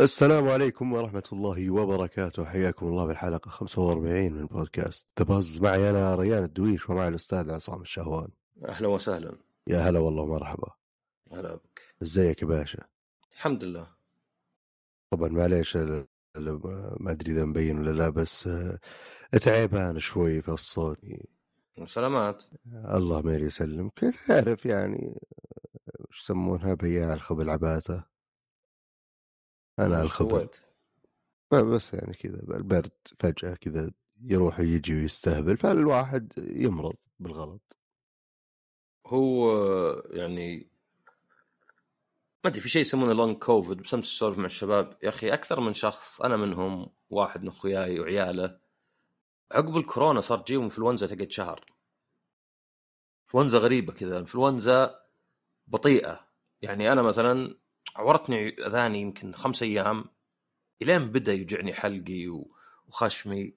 السلام عليكم ورحمة الله وبركاته. حياكم الله بالحلقة 45 من بودكاست ذا باز معي أنا ريان الدويش ومعي الأستاذ عصام الشهوان. أهلا وسهلا. يا هلا والله مرحبا هلا بك. إزيك يا باشا؟ الحمد لله. طبعا معليش ما أدري إذا مبين ولا لا بس آه، تعبان شوي في الصوت. سلامات الله ما يسلمك تعرف يعني وش يسمونها؟ بياع الخبل عباته أنا وش الخبل؟ بس يعني كذا البرد فجأة كذا يروح ويجي ويستهبل فالواحد يمرض بالغلط. هو يعني ما أدري في شيء يسمونه لونج كوفيد بس أمس أسولف مع الشباب. يا أخي أكثر من شخص أنا منهم واحد من أخوياي وعياله عقب الكورونا صار تجيهم انفلونزا تقعد شهر. إنفلونزا غريبة كذا. إنفلونزا بطيئة. يعني أنا مثلا عورتني أذاني يمكن خمس أيام إلين بدأ يوجعني حلقي وخشمي.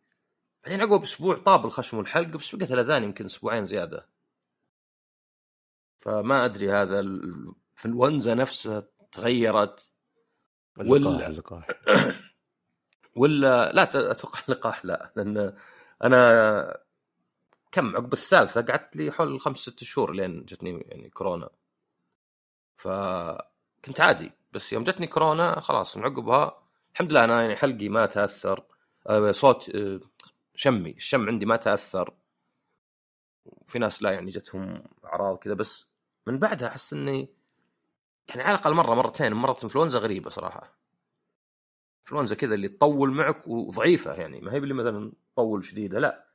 بعدين عقب أسبوع طاب الخشم والحلق بس بقت الأذان يمكن أسبوعين زيادة. فما أدري هذا الانفلونزا نفسها تغيرت اللقاح اللقاح. ولا لا أتوقع اللقاح لا لأن أنا كم عقب الثالثة قعدت لي حول خمس ست شهور لين جتني يعني كورونا. فكنت عادي بس يوم جتني كورونا خلاص من عقبها الحمد لله أنا يعني حلقي ما تأثر. آه، صوت آه، شمي الشم عندي ما تأثر. في ناس لا يعني جتهم أعراض كذا بس من بعدها أحس إني يعني على الأقل مرة مرتين مرت إنفلونزا غريبة صراحة. انفلونزا كذا اللي تطول معك وضعيفة يعني ما هي اللي مثلا تطول شديدة لا.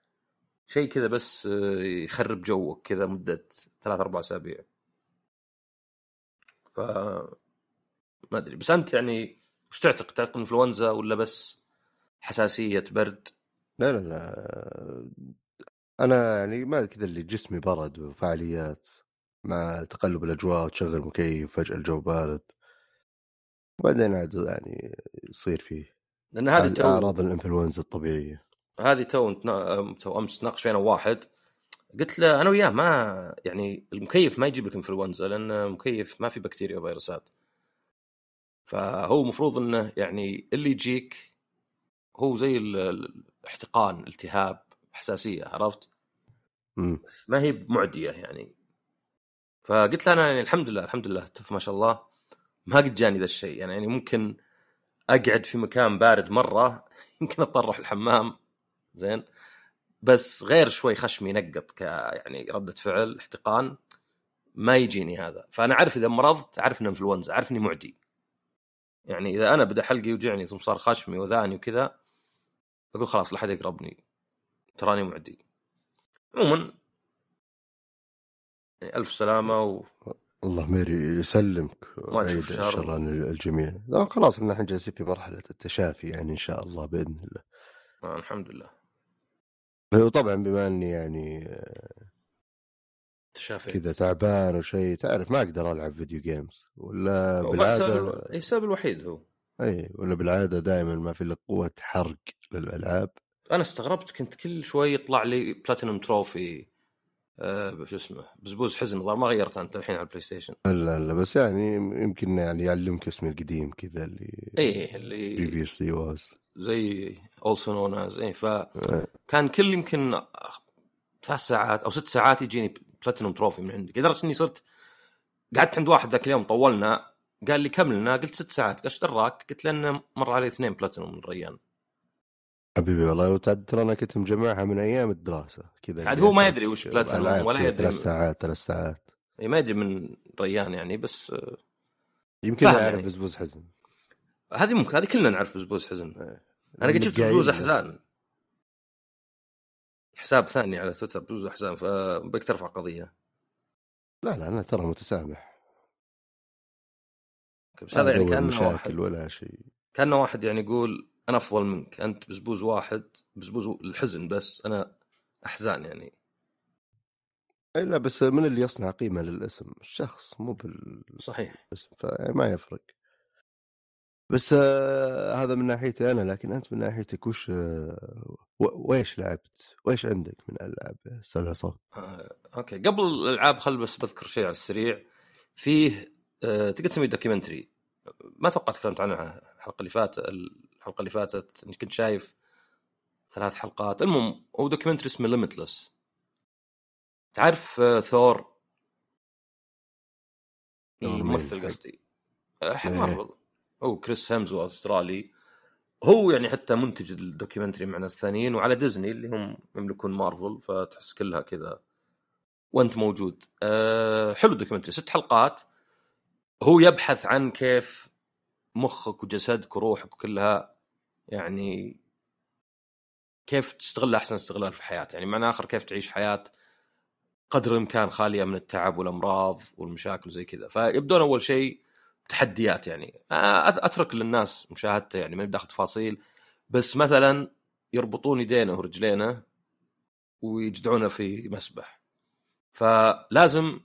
شيء كذا بس آه، يخرب جوك كذا مدة ثلاث أربع أسابيع. ف ما أدري بس أنت يعني وش تعتقد؟ تعتقد انفلونزا ولا بس حساسية برد؟ لا لا لا. أنا يعني ما كذا اللي جسمي برد وفعاليات مع تقلب الأجواء وتشغل مكيف فجأة الجو بارد. وبعدين عاد يعني يصير فيه لأن هذه تو اعراض الإنفلونزا الطبيعية. هذه تو تو أمس تناقش فينا واحد. قلت له أنا وياه ما يعني المكيف ما يجيب لك إنفلونزا لأن المكيف ما في بكتيريا وفيروسات. فهو المفروض إنه يعني اللي يجيك هو زي ال- ال- الاحتقان التهاب حساسيه عرفت؟ بس ما هي معدية يعني. فقلت له أنا يعني الحمد لله الحمد لله تف ما شاء الله. ما قد جاني ذا الشيء. يعني, يعني ممكن أقعد في مكان بارد مرة يمكن اضطر أروح الحمام. زين؟ بس غير شوي خشمي ينقط ك يعني ردة فعل احتقان. ما يجيني هذا. فأنا أعرف إذا مرضت أعرف إنه إنفلونزا أعرف إني معدي. يعني إذا أنا بدأ حلقي يوجعني ثم صار خشمي وذاني وكذا أقول خلاص لا حد يقربني. تراني معدي. عموما يعني ألف سلامة و... الله ميري يسلمك تشوف شر. الشر عن الجميع. لا خلاص إحنا جالسين في مرحلة التشافي يعني إن شاء الله بإذن الله. آه الحمد لله. وطبعا بما إني يعني تشافيت كذا تعبان وشيء تعرف ما أقدر ألعب video games ولا بالعادة السبب الوحيد هو. إي ولا بالعادة دائما ما في إلا قوة حرق للألعاب. أنا استغربت كنت كل شوي يطلع لي platinum trophy آه شو اسمه بزبوز حزن الظاهر ما غيرت أنت الحين على البلاي ستيشن لا لا بس يعني يمكن يعني يعلمك اسمي القديم كذا اللي إيه اللي previously was زي also known as إيه فكان كل يمكن ثلاث ساعات أو ست ساعات يجيني platinum trophy من عندك. لدرجة إني صرت قعدت عند واحد ذاك اليوم طولنا قال لي كملنا قلت ست ساعات. قال إيش دراك؟ قلت لأنه مر علي اثنين بلاتينوم من ريان حبيبي والله وتعد ترى أنا كنت مجمعها من أيام الدراسة كذا عاد هو ما يدري وش بلاتينوم ولا يدري ثلاث ساعات ثلاث ساعات. إيه، ما يدري من ريان يعني بس آه، يمكن أعرف يعني. بزبوز حزن. هذه ممكن هذه كلنا نعرف بزبوز حزن. إيه. أنا قد شفت. بزوز أحزان. حساب ثاني على تويتر بزوز أحزان فبك ترفع قضية. لا لا أنا ترى متسامح. بس هذا يعني كأنه مشاكل واحد. ولا شيء. كأنه واحد يعني يقول أنا أفضل منك. أنت بزبوز واحد بزبوز الحزن بس. أنا أحزان يعني. أي لا بس من اللي يصنع قيمة للاسم؟ الشخص مو بالاسم. صحيح. فما يفرق. بس آه هذا من ناحيتي أنا لكن أنت من ناحيتك وش آه ويش لعبت؟ ويش عندك من الالعاب يا أستاذ عصام؟ آه، أوكي. قبل الألعاب خل بس بذكر شيء على السريع. فيه آه تقدر تسميه documentary ما توقعت تكلمت عنها الحلقة اللي فاتت. الحلقة اللي فاتت كنت شايف ثلاث حلقات. المهم هو documentary اسمه Limitless تعرف آه ثور الممثل قصدي. آه، مارفل هو كريس هيمسورث أسترالي. هو يعني حتى منتج ال documentary مع ناس ثانيين وعلى ديزني اللي هم يملكون مارفل فتحس كلها كذا. وأنت موجود. أه حلو الدوكيومنتري ست حلقات. هو يبحث عن كيف مخك وجسدك وروحك وكلها يعني كيف تستغلها أحسن استغلال في الحياة؟ يعني معنى آخر كيف تعيش حياة قدر الإمكان خالية من التعب والأمراض والمشاكل وزي كذا. فيبدون أول شيء تحديات يعني. أترك للناس مشاهدته يعني ما داخل تفاصيل بس مثلا يربطون يدينه ورجلينه ويجدعونه في مسبح. فلازم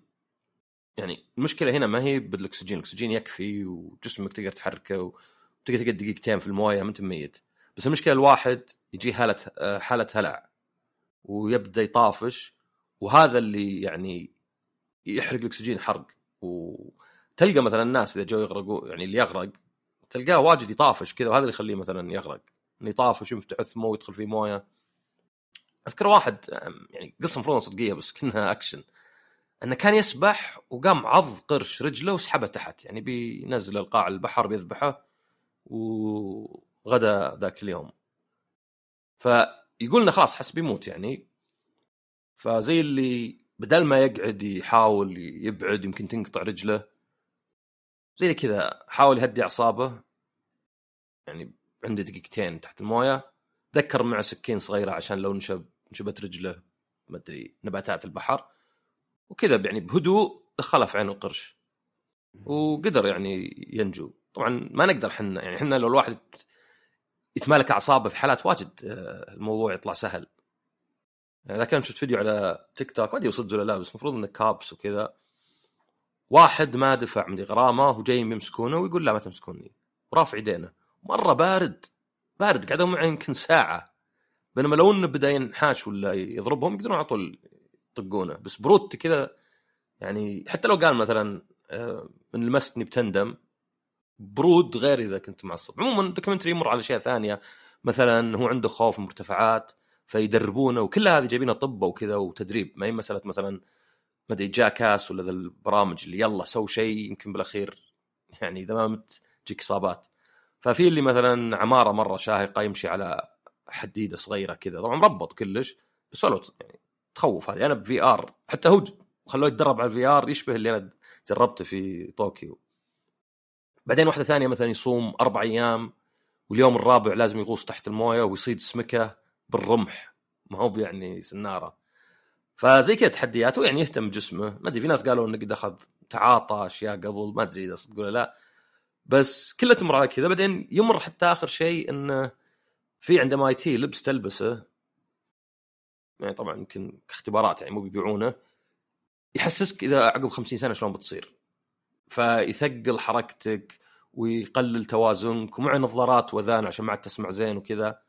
يعني المشكلة هنا ما هي بالأكسجين. الأكسجين يكفي وجسمك تقدر تحركه وتقدر تقعد دقيقتين في المويه ما انت ميت. بس المشكلة الواحد يجي حالة حالة هلع ويبدأ يطافش وهذا اللي يعني يحرق الأكسجين حرق. وتلقى مثلا الناس إذا جو يغرقوا يعني اللي يغرق تلقاه واجد يطافش كذا وهذا اللي يخليه مثلا يغرق. إنه يطافش يفتح ثمه ويدخل في موية. أذكر واحد يعني قصة المفروض صدقية بس كأنها أكشن. إنه كان يسبح وقام عض قرش رجله وسحبه تحت. يعني بينزل القاع البحر بيذبحه. وغدا ذاك اليوم. فيقول لنا خلاص حس بيموت يعني. فزي اللي بدل ما يقعد يحاول يبعد يمكن تنقطع رجله زي كذا حاول يهدي أعصابه. يعني عنده دقيقتين تحت الموية. ذكر مع سكين صغيرة عشان لو نشب نشبت رجله ما أدري نباتات البحر. وكذا يعني بهدوء دخلها في عين القرش. وقدر يعني ينجو. طبعا ما نقدر إحنا يعني إحنا لو الواحد يتمالك أعصابه في حالات واجد آه، الموضوع يطلع سهل. يعني كان شفت فيديو على تيك توك ما أدري صدق ولا لا بس المفروض إنه كابس وكذا. واحد ما دفع مدري غرامه وجايين يمسكونه ويقول لا ما تمسكوني. ورافع يدينه. مرة بارد بارد. قعدوا معه يمكن ساعة. بينما لو إنه بدأ ينحاش ولا يضربهم يقدرون على طول يطقونه. بس برود كذا يعني حتى لو قال مثلا آه، إن لمستني بتندم برود غير إذا كنت معصب. عموما ال documentary يمر على أشياء ثانية. مثلا هو عنده خوف من مرتفعات فيدربونه وكل هذه جايبينها طب وكذا وتدريب. ما هي مسألة مثلا ما أدري Jackass ولا ذا البرامج اللي يلا سوي شيء يمكن بالأخير يعني إذا ما مت تجيك إصابات. ففي اللي مثلا عمارة مرة شاهقة يمشي على حديدة صغيرة كذا. طبعا مربط كلش بس ولو يعني تخوف هذه. أنا ب VR حتى هو خلوه يتدرب على ال VR يشبه اللي أنا جربته في طوكيو. بعدين واحدة ثانية مثلا يصوم أربع أيام واليوم الرابع لازم يغوص تحت الموية ويصيد سمكة بالرمح. ما هو يعني سنارة. فزي كذا تحديات ويعني يهتم بجسمه. ما أدري في ناس قالوا إنه قد أخذ تعاطى أشياء قبل ما أدري إذا صدق ولا لا. بس كلها تمر على كذا. بعدين يمر حتى آخر شيء إنه في عند ام اي تي لبس تلبسه. يعني طبعا يمكن اختبارات يعني مو بيبيعونه. يحسسك إذا عقب 50 سنة شلون بتصير. فيثقل حركتك ويقلل توازنك ومع نظارات واذان عشان ما عاد تسمع زين وكذا.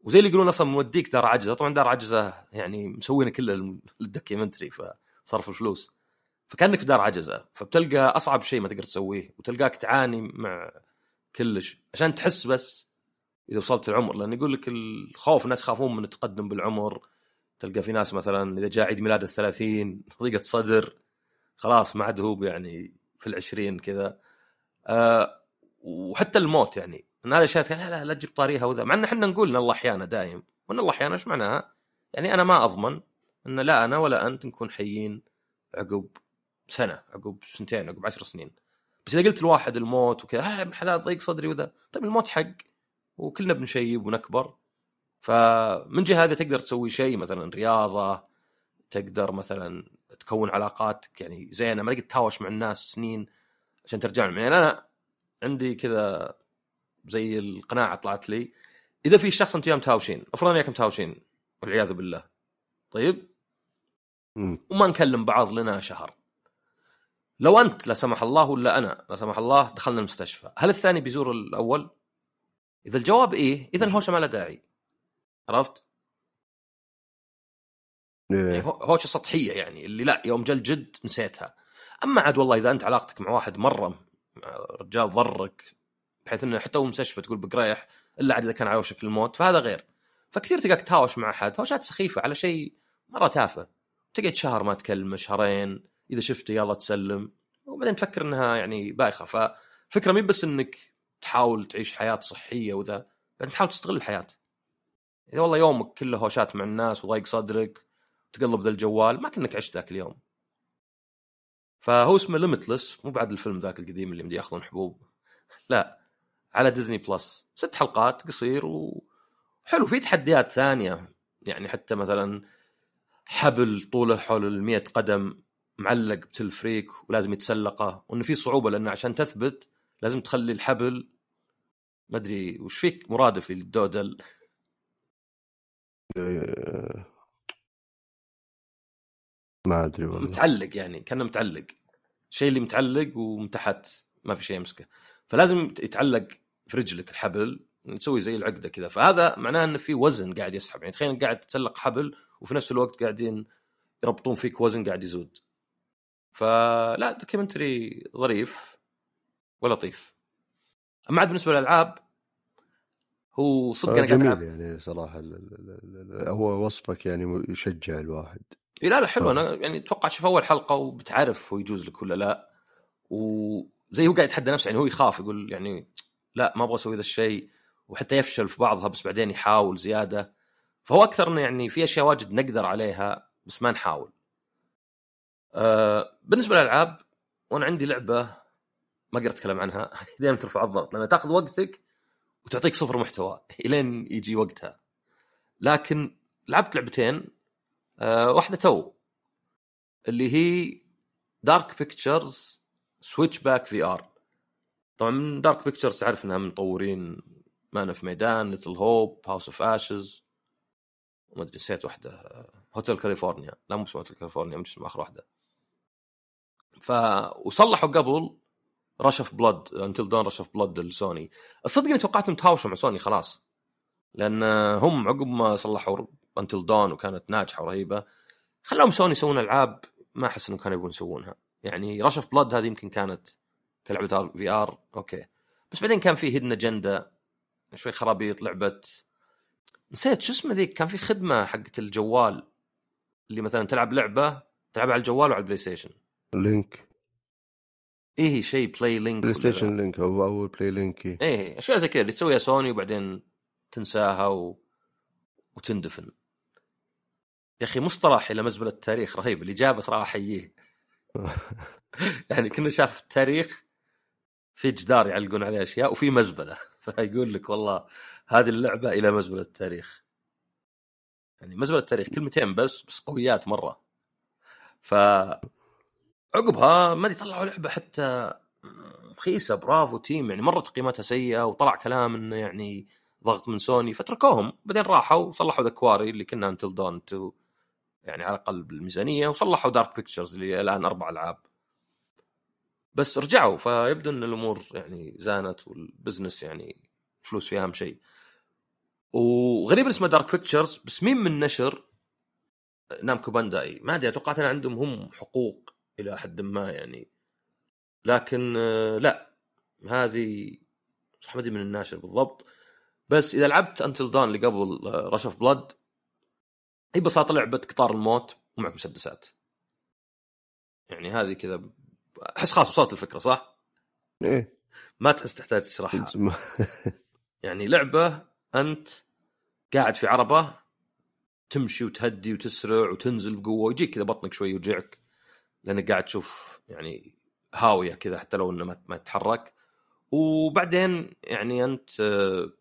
وزي اللي يقولون أصلا موديك دار عجزة. طبعا دار عجزة يعني مسوينه كله للدوكيومنتري فصرف الفلوس. فكأنك في دار عجزة. فبتلقى أصعب شيء ما تقدر تسويه وتلقاك تعاني مع كلش. عشان تحس بس إذا وصلت العمر. لأن يقول لك الخوف الناس يخافون من التقدم بالعمر. تلقى في ناس مثلا إذا جاء عيد ميلاد الثلاثين ضيقة صدر خلاص ما عاد هو يعني في العشرين كذا. أه وحتى الموت يعني. إن هذه الاشياء لا لا لا تجيب طاريها وذا. مع إن إحنا نقول إن الله أحيانا دايم. وإن الله أحيانا إيش معناها؟ يعني أنا ما أضمن إن لا أنا ولا أنت نكون حيين عقب سنة عقب سنتين عقب عشر سنين. بس إذا قلت الواحد الموت وكذا آه ابن حلال ضيق صدري وذا. طيب الموت حق. وكلنا بنشيب ونكبر. فمن جهة هذه تقدر تسوي شيء مثلا رياضة تقدر مثلا تكون علاقات يعني زينة ما تقدر تهاوش مع الناس سنين عشان ترجع لهم. يعني أنا عندي كذا زي القناعة طلعت لي إذا في شخص أنتم متهاوشين أفرض أنا متهاوشين والعياذ بالله. طيب؟ وما نكلم بعض لنا شهر. لو أنت لا سمح الله ولا أنا لا سمح الله دخلنا المستشفى هل الثاني بيزور الأول؟ إذا الجواب إيه إذا الهوشه ما له داعي. عرفت؟ إيه. هو- هوشه سطحية يعني اللي لا يوم جا الجد نسيتها. أما عاد والله إذا أنت علاقتك مع واحد مرة رجال ضرك بحيث إنه حتى هو مستشفى تقول بقريح إلا عاد إذا كان على وشك الموت فهذا غير. فكثير تلقاك تهاوش مع احد هوشات سخيفة على شيء مرة تافه. تقعد شهر ما تكلمه شهرين إذا شفته يلا تسلم. وبعدين تفكر إنها يعني بايخة. ففكرة مي بس إنك تحاول تعيش حياة صحية وذا بعدين تحاول تستغل الحياة. إذا والله يومك كله هوشات مع الناس وضيق صدرك تقلب ذا الجوال ما كأنك عشت ذاك اليوم. فهو اسمه Limitless مو بعد الفيلم ذاك القديم اللي مدي ياخذون حبوب. لا على ديزني بلس ست حلقات قصير وحلو في تحديات ثانية يعني حتى مثلا حبل طوله حول ال قدم معلق بتلفريك ولازم يتسلقه. وإنه في صعوبة لأنه عشان تثبت لازم تخلي الحبل ما أدري وش فيك مرادف للدودل؟ إيه. ما أدري والله. متعلق يعني كأنه متعلق. الشيء اللي متعلق ومن تحت ما في شيء يمسكه. فلازم يتعلق في رجلك الحبل نسوي زي العقدة كذا. فهذا معناه إنه في وزن قاعد يسحب. يعني تخيل قاعد تتسلق حبل وفي نفس الوقت قاعدين يربطون فيك وزن قاعد يزود. فلا دوكيومنتري ظريف ولطيف أما عاد بالنسبة للألعاب هو صدق آه، أنا قاعد جميل ألعب. يعني صراحة هو وصفك يعني يشجع الواحد. إيه لا لا حلو آه. أنا يعني أتوقع شوف أول حلقة وبتعرف هو يجوز لك ولا لا وزي هو قاعد يتحدى نفسه يعني هو يخاف يقول يعني لا ما أبغى أسوي ذا الشيء وحتى يفشل في بعضها بس بعدين يحاول زيادة فهو أكثر إنه يعني في أشياء واجد نقدر عليها بس ما نحاول. آه بالنسبة للألعاب وأنا عندي لعبة ما أقدر أتكلم عنها دائما ترفع الضغط لأن تأخذ وقتك وتعطيك صفر محتوى إلين يجي وقتها. لكن لعبت لعبتين آه واحدة تو اللي هي Dark Pictures Switchback VR طبعا من Dark Pictures تعرف انها من مطورين Man of Medan Little Hope House of Ashes ما أدري نسيت واحدة. Hotel California لا مو Hotel California مش آخر واحدة. ف وصلحوا قبل Rush of Blood Until Dawn Rush of Blood لسوني الصدق إني توقعت إنهم تهاوشوا مع سوني خلاص. لأن هم عقب ما صلحوا Until Dawn وكانت ناجحة ورهيبة خلاهم سوني يسوون ألعاب ما أحس إنهم كانوا يبون يسوونها. يعني Rush of Blood هذه يمكن كانت كلعبة VR okay. بس بعدين كان في Hidden Agenda شوي خرابيط لعبة. نسيت شو اسمه ذيك كان في خدمة حقت الجوال اللي مثلا تلعب لعبة تلعبها على الجوال وعلى البلاي ستيشن. Link. إيه شيء PlayLink بلاي ستيشن Link أو أو PlayLink. إيه اشياء زي كذا اللي تسويها سوني وبعدين تنساها و... وتندفن. يا أخي مصطلح إلى مزبلة التاريخ رهيب. الإجابة صراحة احييه يعني كنا شاف التاريخ في جدار يعلقون عليه أشياء وفي مزبلة. فيقول لك والله هذه اللعبة إلى مزبلة التاريخ. يعني مزبلة التاريخ كلمتين بس بس قويات مرة. ف عقبها ما طلعوا لعبة حتى رخيصة Bravo Team. يعني مرة تقييماتها سيئة وطلع كلام إنه يعني ضغط من سوني فتركوهم بعدين راحوا وصلحوا ذا Quarry اللي كنا Until Dawn two يعني على الأقل بالميزانية وصلحوا Dark Pictures اللي الآن أربع ألعاب. بس رجعوا فيبدو إن الأمور يعني زانت وال business يعني فلوس فيها أهم شيء. وغريب اسمه Dark Pictures بس مين من نشر نامكو بانداي؟ ما أدري أتوقع ان عندهم هم حقوق إلى حد ما يعني. لكن آه، لا هذه صح ما أدري من الناشر بالضبط. بس إذا لعبت Until Dawn اللي قبل Rush of Blood هي ببساطه لعبة قطار الموت ومعك مسدسات. يعني هذه كذا أحس خلاص وصلت الفكرة صح؟ إيه. ما تحس تحتاج تشرحها. يعني لعبة أنت قاعد في عربة تمشي وتهدي وتسرع وتنزل بقوة ويجيك كذا بطنك شوي يوجعك لأنك قاعد تشوف يعني هاوية كذا حتى لو إنه ما- ما تتحرك وبعدين يعني أنت آه،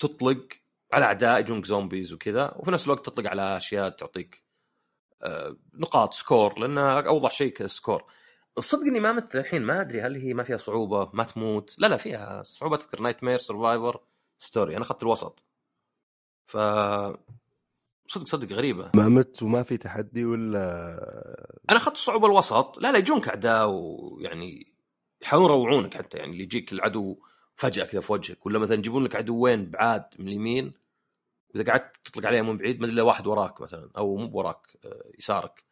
تطلق على أعداء يجونك زومبيز وكذا وفي نفس الوقت تطلق على أشياء تعطيك آه، نقاط score لأن أوضح شيء ك score الصدق إني ما مت الحين ما أدري هل هي ما فيها صعوبة ما تموت لا لا فيها صعوبة تذكر nightmare survivor story أنا أخذت الوسط. ف صدق صدق غريبة. ما مت وما في تحدي ولا؟ أنا أخذت الصعوبه الوسط. لا لا يجونك أعداء ويعني يحاولون يروعونك حتى يعني اللي يجيك العدو فجأة كذا في وجهك ولا مثلا يجيبون لك عدوين بعاد من اليمين إذا قعدت تطلق عليها من بعيد ما أدري واحد وراك مثلا أو مو وراك آه، يسارك.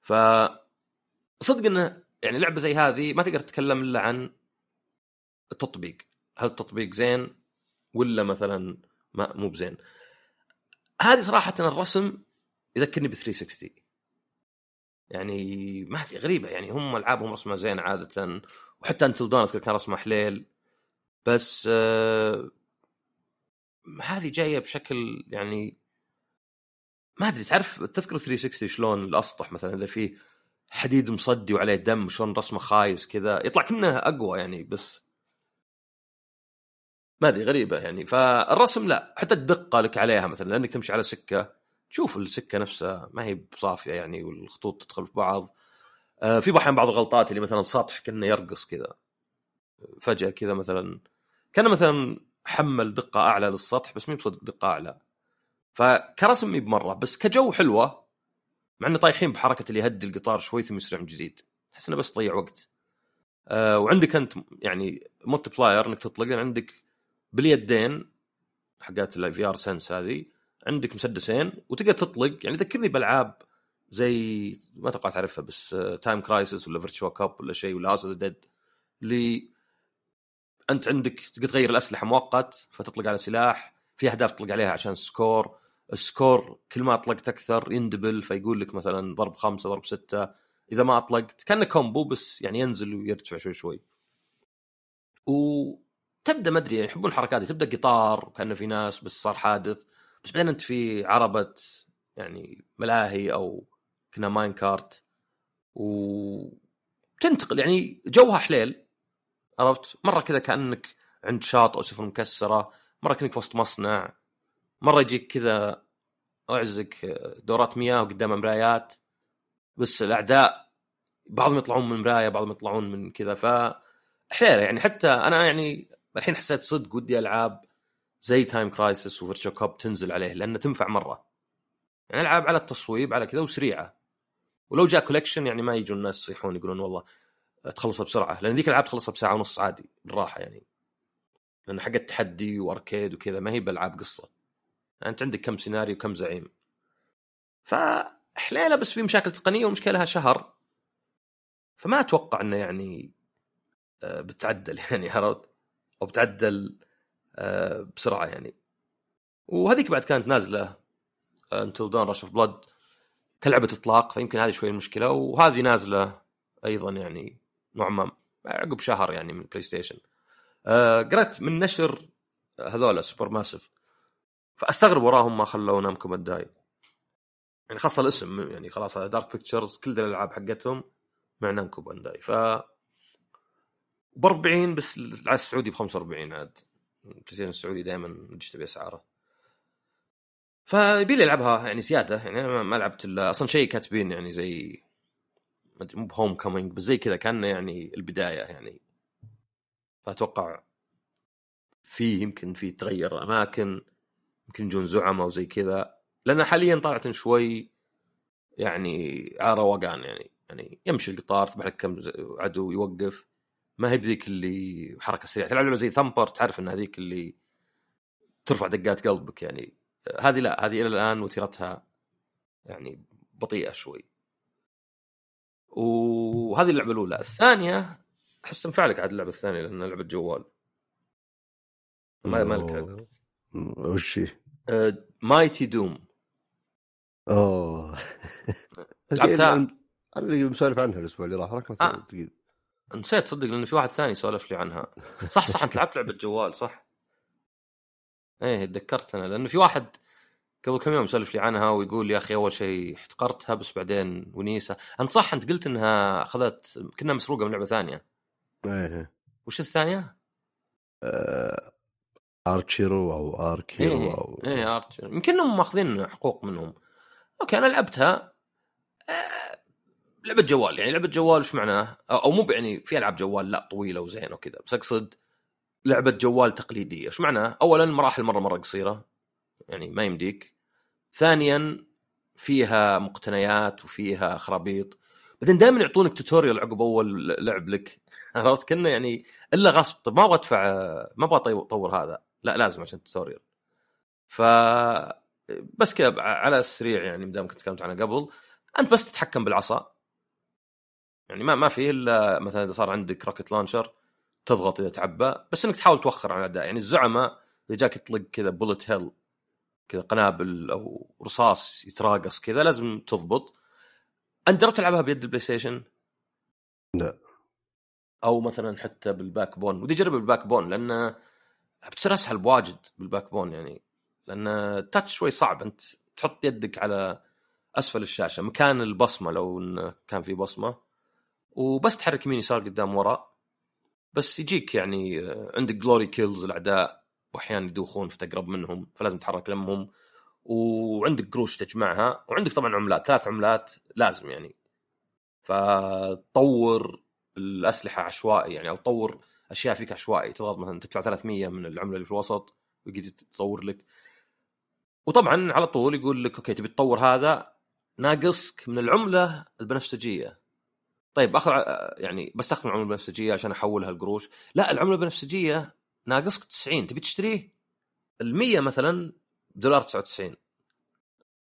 ف صدق إنه يعني لعبة زي هذه ما تقدر تتكلم إلا عن التطبيق. هل التطبيق زين ولا مثلا ما مو بزين؟ هذه صراحة الرسم يذكرني ب 360 يعني ما غريبة. يعني هم ألعابهم رسمها زين عادة وحتى انتل دون أذكر كان رسمه حليل. بس آه هذه جاية بشكل يعني ما أدري تعرف تذكر 360 شلون الأسطح مثلا؟ إذا فيه حديد مصدي وعليه دم شلون رسمه خايس كذا يطلع كأنه أقوى يعني بس ما أدري غريبة يعني. فالرسم لا حتى الدقة لك عليها مثلا لأنك تمشي على سكة تشوف السكة نفسها ما هي بصافية يعني والخطوط تدخل في بعض. آه في أحيانا بعض الغلطات اللي مثلا سطح كأنه يرقص كذا. فجأة كذا مثلا كان مثلا حمل دقة أعلى للسطح بس مي بصدق دقة أعلى. فكرسم مي بمرة بس كجو حلوة مع إنه طايحين بحركة اللي يهدي القطار شوي ثم يسرع من جديد. تحس إنه بس تضيع وقت. آه وعندك أنت يعني multiplayer إنك تطلق عندك باليدين حقات ال VR Sense هذه عندك مسدسين وتقدر تطلق. يعني ذكرني بألعاب زي ما أتوقع تعرفها بس Time Crisis ولا Virtua Cop ولا شيء ولا House Dead اللي أنت عندك تقدر تغير الأسلحة مؤقت فتطلق على سلاح في أهداف تطلق عليها عشان score. ال score كل ما أطلقت أكثر يندبل فيقول لك مثلا ضرب خمسة ضرب ستة. إذا ما أطلقت كأنه combo بس يعني ينزل ويرتفع شوي شوي. وتبدا ما أدري يعني يحبون الحركات تبدأ قطار وكانه في ناس بس صار حادث. بس بعدين أنت في عربة يعني ملاهي أو كنا ماين كارت وتنتقل يعني جوها حليل. عرفت؟ مرة كذا كأنك عند شاطئ أو سفن مكسره مرة كأنك في وسط مصنع. مرة يجيك كذا أعزك دورات مياه وقدامها مرايات. بس الأعداء بعضهم يطلعون من مراية بعضهم يطلعون من كذا. ف حيله يعني حتى أنا يعني الحين حسيت صدق ودي ألعاب زي Time Crisis و Virtua Cop تنزل عليه لأنه تنفع مرة. يعني ألعاب على التصويب على كذا وسريعة. ولو جاء collection يعني ما يجون الناس يصيحون يقولون والله تخلصها بسرعة لأن ذيك الألعاب تخلصها بساعة ونص عادي بالراحة يعني. لأن حق التحدي و arcade وكذا ما هي بألعاب قصة. أنت عندك كم سيناريو وكم زعيم. فحليلة بس في مشاكل تقنية والمشكلة لها شهر. فما أتوقع إنه يعني آه، بتعدل يعني عرفت؟ أو بتعدل آه، بسرعة يعني. وهذيك بعد كانت نازلة Until Dawn Rush of Blood كلعبة إطلاق فيمكن هذه شوي المشكلة. وهذه نازلة أيضا يعني نوعا ما عقب شهر يعني من ال PlayStation آه قرأت من نشر هذول Supermassive فأستغرب وراهم ما خلوا Namco Bandai يعني خاصة الاسم يعني خلاص Dark Pictures كل الألعاب حقتهم مع نامكو بانداي ف ب 40 بس على السعودي ب 45 عاد. البلاي السعودي دائما تجي تبي أسعاره. فيبي لي ألعبها يعني زيادة يعني أنا ما لعبت إلا أصلا شيء كاتبين يعني زي مو بهوم كومينج بس زي كذا كأنه يعني البداية يعني. فأتوقع في يمكن في تغير أماكن يمكن يجون زعماء وزي كذا. لأن حاليا طلعت شوي يعني عاره وقان يعني يعني يمشي القطار تذبح لك كم عدو يوقف. ما هي بذيك اللي حركة سريعة. تلعب لعبة زي ثمبر تعرف إن هذيك اللي ترفع دقات قلبك يعني. هذه لا هذه إلى الآن وتيرتها يعني بطيئة شوي. وهذه اللعبة الأولى. الثانية أحس تنفع لك عاد اللعبة الثانية لانها لعبة جوال. ما ما لك وش هي؟ مايتي دوم أوه. لعبتها؟ اللي مسولف عنها الأسبوع اللي راح ركبت آه. نسيت تصدق لأن في واحد ثاني سولف لي عنها. صح صح أنت لعبت لعبة جوال صح. إيه تذكرت أنا لأنه في واحد قبل كم يوم سولف لي عنها ويقول يا أخي أول شيء احتقرتها بس بعدين ونيسة. انت صح أنت قلت إنها أخذت كنا مسروقة من لعبة ثانية. إيه. وش الثانية؟ آه... Archero أو Archero إيه أو إيه Archero يمكن انهم ماخذين حقوق منهم. أوكي أنا لعبتها آه... لعبة جوال. يعني لعبة جوال إيش معناه؟ أو مو يعني في ألعاب جوال لا طويلة وزين وكذا بس أقصد لعبة جوال تقليدية. إيش معناه؟ اولا مراحل مرة مرة قصيرة. يعني ما يمديك. ثانيا فيها مقتنيات وفيها خرابيط. بعدين دائما يعطونك tutorial عقب أول لعب لك. عرفت؟ كأنه يعني إلا غصب. طب ما أبغى أدفع ما أبغى أطور هذا. لا لازم عشان tutorial ف بس كذا على السريع يعني مدام كنت تكلمت عنها قبل. أنت بس تتحكم بالعصا. يعني ما ما في إلا مثلا إذا صار عندك rocket launcher تضغط إذا تعبى بس إنك تحاول توخر عن الاعداء يعني الزعماء إذا جاك يطلق كذا bullet hell كذا قنابل أو رصاص يتراقص كذا لازم تضبط. أنت جربت تلعبها بيد ال PlayStation؟ لا. أو مثلا حتى بال Backbone ودي أجرب ال Backbone لأن بتصير أسهل بواجد بال Backbone يعني. لأن ال touch شوي صعب. أنت تحط يدك على أسفل الشاشة. مكان البصمة لو انه كان في بصمة. وبس تحرك يمين يسار قدام ورا بس يجيك يعني عندك glory kills الأعداء. واحيانا يدوخون فتقرب منهم فلازم تتحرك لمهم. وعندك قروش تجمعها وعندك طبعا عملات ثلاث عملات لازم يعني. فتطور الأسلحة عشوائي يعني أو تطور أشياء فيك عشوائي. تضغط مثلا تدفع 300 من العملة اللي في الوسط ويجي تطور لك. وطبعا على طول يقول لك أوكي تبي تطور هذا؟ ناقصك من العملة البنفسجية. طيب أخذ يعني بستخدم العملة البنفسجية عشان أحولها القروش لا العملة البنفسجية ناقصك 90 تبي تشتريه؟ ال 100 مثلا دولار 99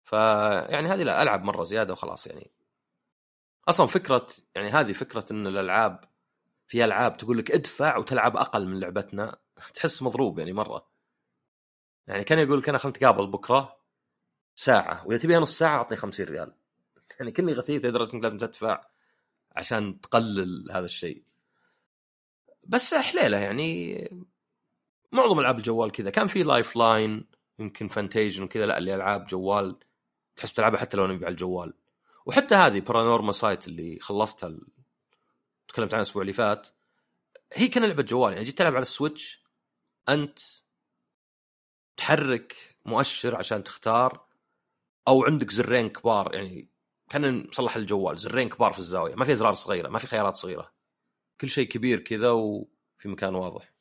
فيعني هذه لا ألعب مرة زيادة وخلاص يعني. أصلا فكرة يعني هذه فكرة إن الألعاب في ألعاب تقول لك ادفع وتلعب أقل من لعبتنا تحس مضروب يعني مرة. يعني كان يقول لك انا خلنا نتقابل بكرة ساعة وإذا تبيها نص ساعة أعطني 50 ريال. يعني كني غثيث لدرجه إنك لازم تدفع عشان تقلل هذا الشيء. بس حليلة يعني معظم العاب الجوال كذا. كان في Lifeline يمكن Fantasian وكذا. لا اللي ألعاب جوال تحس تلعبها حتى لو نبي على الجوال. وحتى هذه Paranormasight اللي خلصتها ال... تكلمت عنها الأسبوع اللي فات هي كان لعبة جوال. يعني جيت تلعب على ال Switch أنت تحرك مؤشر عشان تختار أو عندك زرين كبار. يعني كان مصلح الجوال زرين كبار في الزاوية. ما في أزرار صغيرة ما في خيارات صغيرة. كل شيء كبير كذا وفي مكان واضح.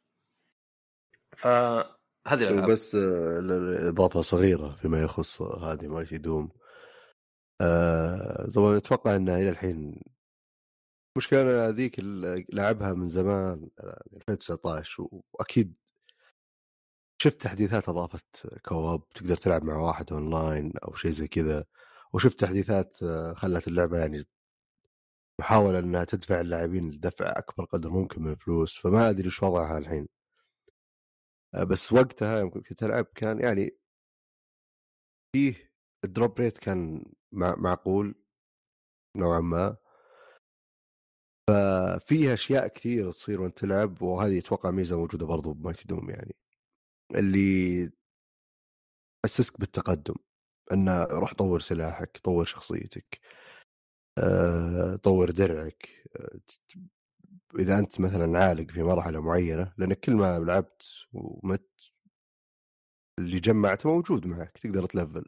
فهذه الألعاب. بس آه، اضافه صغيرة فيما يخص هذه مايتي دوم. آه، طبعا أتوقع انها إلى الحين مشكلة هذيك لعبها من زمان 2019 يعني وأكيد شفت تحديثات أضافت co-op تقدر تلعب مع واحد أونلاين أو شيء زي كذا. وشفت تحديثات آه، خلت اللعبة يعني محاولة إنها تدفع اللاعبين لدفع أكبر قدر ممكن من الفلوس فما أدري إيش وضعها الحين. آه، بس وقتها يوم كنت ألعب كان يعني فيه ال drop rate كان معقول نوعا ما. ففيها أشياء كثير تصير وأنت تلعب وهذه أتوقع ميزة موجودة برضو ب Mighty Doom يعني. اللي تحسسك بالتقدم انه روح طور سلاحك طور شخصيتك أه، طور درعك إذا أنت مثلا عالق في مرحلة معينة لانك كل ما لعبت ومت اللي جمعته موجود معك تقدر تلفل.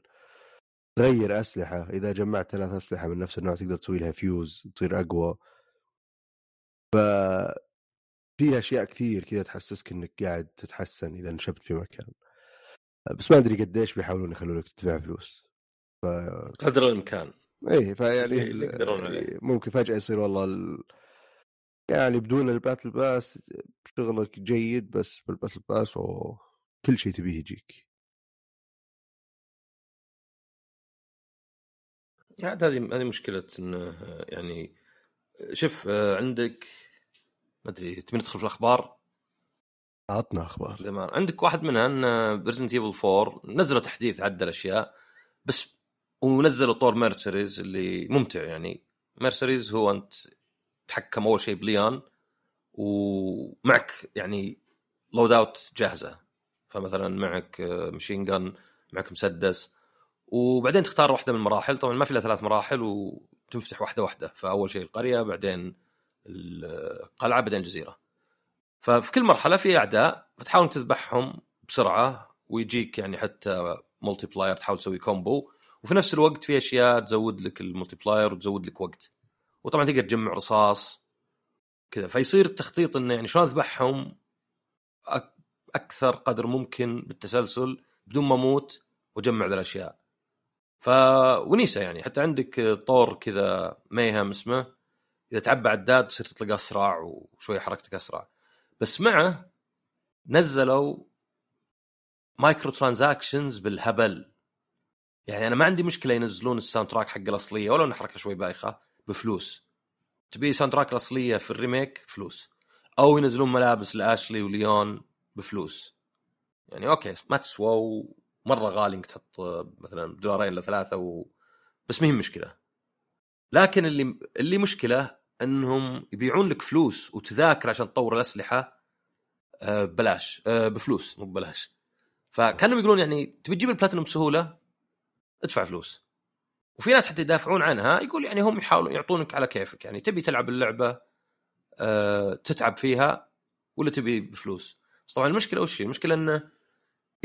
تغير أسلحة إذا جمعت ثلاث أسلحة من نفس النوع تقدر تسوي لها فيوز تصير أقوى. ف في أشياء كثير كذا تحسسك إنك قاعد تتحسن إذا نشبت في مكان. بس ما أدري قديش بيحاولون يخلونك تدفع فلوس. ف... قدر الإمكان. اي فيعني ممكن فجأة يصير والله ال... يعني بدون ال battle pass شغلك جيد بس بال battle pass وكل شيء تبيه يجيك. هذه هذه مشكلة انه يعني شوف عندك ما أدري تبي ندخل في الأخبار؟ عطنا أخبار. زمان عندك واحد منها إن ب Resident Evil 4 نزلوا تحديث عدل اشياء بس ونزلوا طور Mercenaries اللي ممتع يعني. Mercenaries هو أنت تحكم أول شيء بليان ومعك يعني loadout جاهزة. فمثلا معك machine gun معك مسدس وبعدين تختار واحدة من المراحل. طبعا ما في إلا ثلاث مراحل وتنفتح واحدة واحدة. فأول شيء القرية بعدين القلعة بعدين الجزيرة. ففي كل مرحلة في أعداء فتحاول تذبحهم بسرعة ويجيك يعني حتى multiplier تحاول تسوي combo وفي نفس الوقت في أشياء تزود لك ال multiplier وتزود لك وقت. وطبعا تقدر تجمع رصاص كذا. فيصير التخطيط إنه يعني شلون أذبحهم أكثر قدر ممكن بالتسلسل بدون ما أموت وأجمع ذا الأشياء. فونيسه يعني. حتى عندك طور كذا Mayhem اسمه إذا تعبى عداد تصير تطلق أسرع وشوي حركتك أسرع. بس معه نزلوا microtransactions بالهبل. يعني أنا ما عندي مشكلة ينزلون ال soundtrack حق الأصلية ولو انها حركة شوي بايخة. بفلوس. تبي soundtrack الأصلية في ال remake؟ فلوس. أو ينزلون ملابس لأشلي وليون بفلوس. يعني أوكي ما تسوى مره غالي إنك تحط مثلا دولارين لثلاثة و... بس ما هي مشكلة. لكن اللي اللي مشكلة إنهم يبيعون لك فلوس وتذاكر عشان تطور الأسلحة آه، ببلاش. آه، بفلوس مو ببلاش. فكانوا يقولون يعني تبي تجيب البلاتينوم بسهولة؟ ادفع فلوس. وفي ناس حتى يدافعون عنها يقول يعني هم يحاولون يعطونك على كيفك يعني تبي تلعب اللعبة أه تتعب فيها ولا تبي بفلوس بس طبعا المشكلة وش؟ المشكلة إنه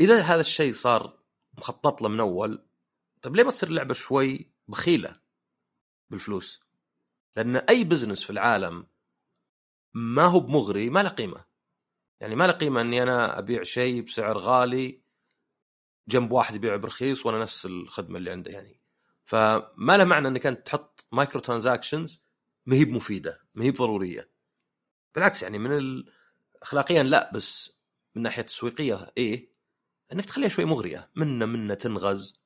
إذا هذا الشيء صار مخطط له من أول طيب ليه ما تصير اللعبه شوي بخيلة بالفلوس؟ لأن أي بزنس في العالم ما هو بمغري ما له قيمة يعني ما له قيمة إني أنا أبيع شيء بسعر غالي جنب واحد يبيعه برخيص وأنا نفس الخدمة اللي عنده يعني فما له معنى إنك أنت تحط microtransactions ما هي بمفيدة ما هي بضرورية. بالعكس يعني من ال... اخلاقيا لا بس من ناحية تسويقية إيه؟ إنك تخليها شوي مغرية منا منا تنغز.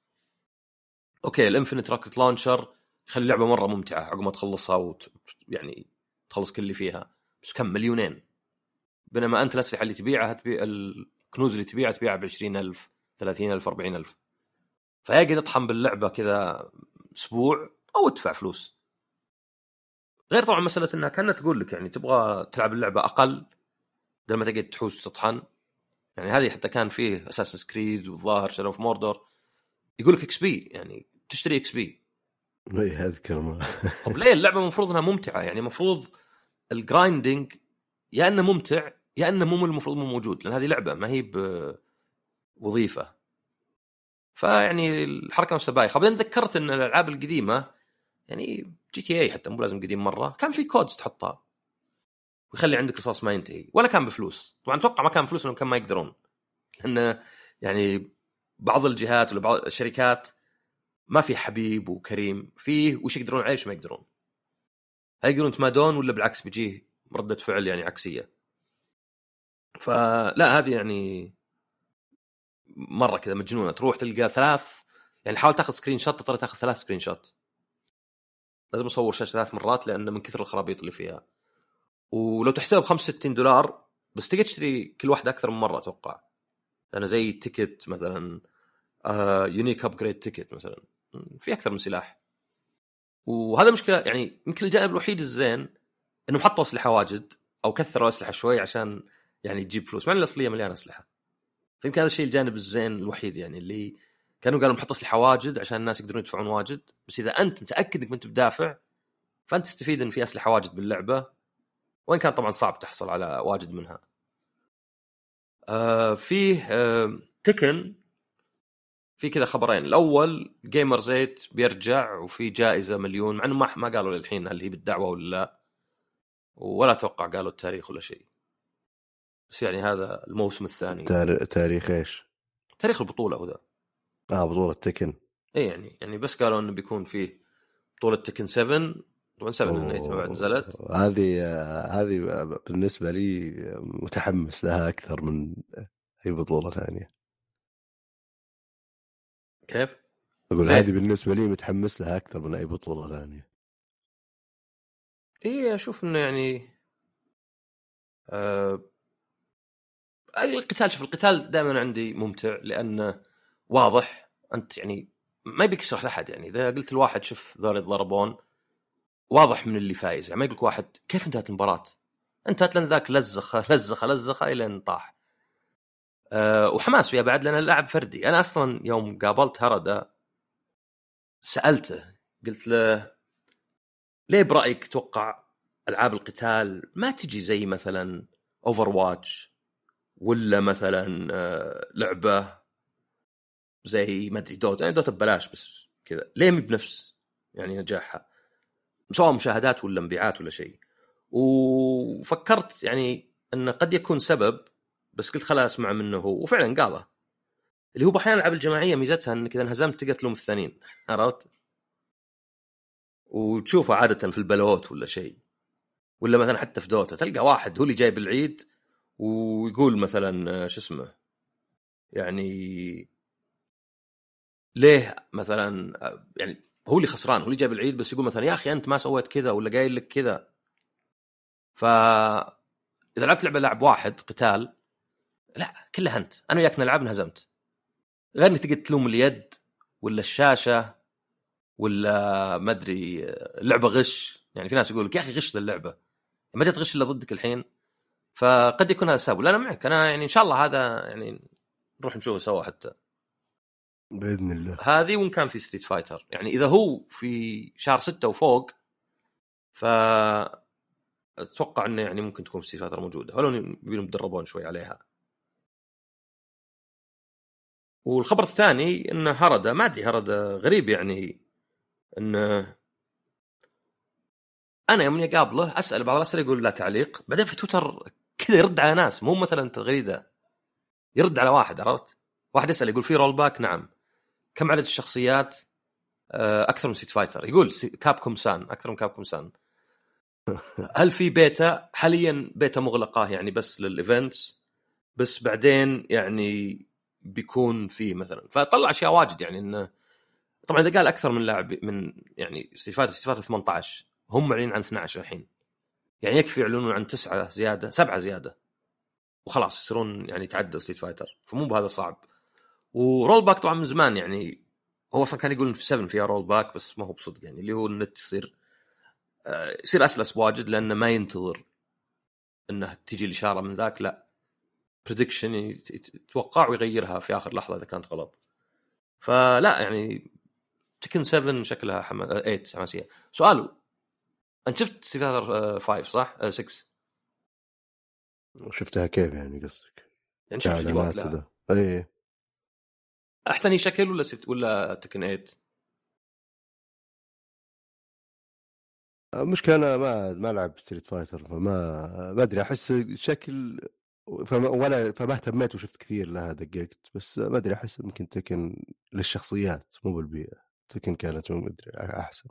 أوكي ال infinite rocket launcher يخلي اللعبة مرة ممتعة عقب ما تخلصها وت... يعني تخلص كل اللي فيها بس كم؟ مليونين. بينما أنت الأسلحة اللي تبيعها تبيع الكنوز اللي تبيعها تبيعها ب 20000 30000 40000 فيا قد اطحن باللعبة كذا أسبوع أو ادفع فلوس. غير طبعا مسألة إنها كانها تقول لك يعني تبغى تلعب اللعبة أقل بدل ما تقعد تحوس وتطحن. يعني هذه حتى كان فيه Assassin's Creed والظاهر Shadow of Mordor يقول لك XP يعني تشتري XP اي اذكر ما. طب ليه اللعبة المفروض إنها ممتعة؟ يعني المفروض ال grinding يا إنه ممتع يا إنه مو المفروض مو موجود لأن هذه لعبة ما هي بوظيفة. فيعني الحركة نفسها بايخة. بعدين تذكرت إن الألعاب القديمة يعني GTA حتى مو لازم قديم مرة كان في codes تحطها. ويخلي عندك رصاص ما ينتهي. ولا كان بفلوس. طبعا أتوقع ما كان بفلوس لانهم كان ما يقدرون. لأن يعني بعض الجهات ولا بعض الشركات ما في حبيب وكريم فيه وش يقدرون عليه وش ما يقدرون. هل يقولون تمادون ولا بالعكس بيجيه ردة فعل يعني عكسية. فلا هذه يعني مرة كذا مجنونة. تروح تلقى ثلاث يعني حاول تاخذ screenshot تضطر تاخذ ثلاث screenshot لازم اصور شاشة ثلاث مرات لأن من كثر الخرابيط اللي فيها. ولو تحسبها ب 65 دولار بس تقدر تشتري كل واحدة أكثر من مرة أتوقع. لأنه زي ticket مثلا آه unique upgrade ticket مثلا. في أكثر من سلاح. وهذا مشكلة يعني يمكن الجانب الوحيد الزين انهم حطوا أسلحة واجد أو كثروا أسلحة شوي عشان يعني تجيب فلوس. مع الأصلية مليانة أسلحة. فيمكن هذا الشيء الجانب الزين الوحيد يعني اللي كانوا قالوا نحط أسلحة واجد عشان الناس يقدرون يدفعون واجد. بس إذا أنت متأكد إنك أنت بدافع فأنت تستفيد إن في أسلحة واجد باللعبة وإن كان طبعا صعب تحصل على واجد منها. آه فيه آه تكن. في كذا خبرين. الأول جيمر زيت بيرجع وفي جائزة مليون مع إنه ما ما قالوا للحين هل هي بالدعوة ولا لا ولا أتوقع قالوا التاريخ ولا شيء. بس يعني هذا الموسم الثاني. تاريخ إيش؟ تاريخ البطولة هو ذا. آه بطولة تكن. اي يعني يعني بس قالوا إنه بيكون فيه بطولة تكن 7 طبعا 7 بعد نزلت. هذه هذه بالنسبة لي متحمس لها أكثر من أي بطولة ثانية. كيف؟ أقول هذه بالنسبة لي متحمس لها أكثر من أي بطولة ثانية. اي أشوف إنه يعني آه القتال شوف القتال دائما عندي ممتع لأنه واضح أنت يعني ما يبيك تشرح لأحد يعني إذا قلت لواحد شوف ذول يتضربون واضح من اللي فايز يعني ما يقول واحد كيف انتهت المباراة؟ انتهت لأن ذاك لزخ لزخ لزخ الين طاح. أه وحماس فيها بعد لأن اللعب فردي، أنا أصلا يوم قابلت هردا سألته قلت له ليه برأيك توقع ألعاب القتال ما تجي زي مثلا Overwatch ولا مثلا آه، لعبة زي ما أدري Dota يعني Dota ببلاش بس كذا. ليه مي بنفس يعني نجاحها؟ سواء مشاهدات ولا مبيعات ولا شيء. وفكرت يعني انه قد يكون سبب بس قلت خلاص اسمع منه هو. وفعلا قاله. اللي هو أحيانا الالعاب الجماعية ميزتها انك اذا انهزمت تقدر تلوم الثانيين. عرفت؟ وتشوفه عادة في البلوت ولا شيء. ولا مثلا حتى في دوتا تلقى واحد هو اللي جايب العيد ويقول مثلا شو اسمه؟ يعني ليه مثلا يعني هو اللي خسران هو اللي جاب العيد بس يقول مثلا يا أخي أنت ما سويت كذا ولا قايل لك كذا. ف إذا لعبت لعبة لاعب واحد قتال لا كلها انت أنا وياك نلعب انهزمت غير إنك تقدر تلوم اليد ولا الشاشة ولا ما أدري اللعبه غش. يعني في ناس يقول لك يا أخي غش ذا اللعبة. ما جت غش إلا ضدك الحين. فقد يكون هذا سبب. لا أنا معك. أنا يعني إن شاء الله هذا يعني نروح نشوفه سوا حتى. بإذن الله. هذه وإن كان في Street Fighter يعني إذا هو في شهر ستة وفوق ف أتوقع إنه يعني ممكن تكون في Street Fighter موجودة. ولو يبينهم يتدربون شوي عليها. والخبر الثاني إنه هارادا ما أدري هارادا غريب يعني. إنه أنا يوم اقابله أسأل بعض الأسئلة يقول لا تعليق. بعدين في تويتر كذا يرد على ناس مو مثلا تغريدة. يرد على واحد عرفت؟ واحد يسأل يقول في rollback نعم. كم عدد الشخصيات؟ آه، أكثر من Street Fighter يقول Capcom سان أكثر من Capcom سان هل في بيتا حاليا بيتا مغلقة يعني بس لل events بس بعدين يعني بيكون في مثلا. فطلع أشياء واجد يعني إنه طبعا إذا قال أكثر من لاعب من يعني Street Fighter 18 هم معلنين عن 12 الحين. يعني يكفي يعلنون عن تسعة زيادة سبعة زيادة. وخلاص يصيرون يعني يتعدوا Street Fighter فمو بهذا صعب. و rollback طبعا من زمان يعني هو أصلا كان يقول في 7 فيها rollback بس ما هو بصدق يعني. اللي هو النت يصير آه، يصير أسلس واجد لأنه ما ينتظر إنه تجي الإشارة من ذاك لا. prediction يتوقع ويغيرها في آخر لحظة إذا كانت غلط. فلا يعني Tekken 7 شكلها حما... 8 حماسيه سؤال أنت شفت Street Fighter 5 صح؟ 6 شفتها كيف يعني قصدك؟ يعني شفت فيديوهات لها اي أحسن هي شكل ولا ست ولا Tekken 8 المشكلة أنا ما ما ألعب Street Fighter فما ما أدري أحس شكل فما ولا فما اهتميت وشفت كثير لها دققت بس ما أدري أحس ممكن Tekken للشخصيات مو بالبيئة. Tekken كانت ما أدري أحسن.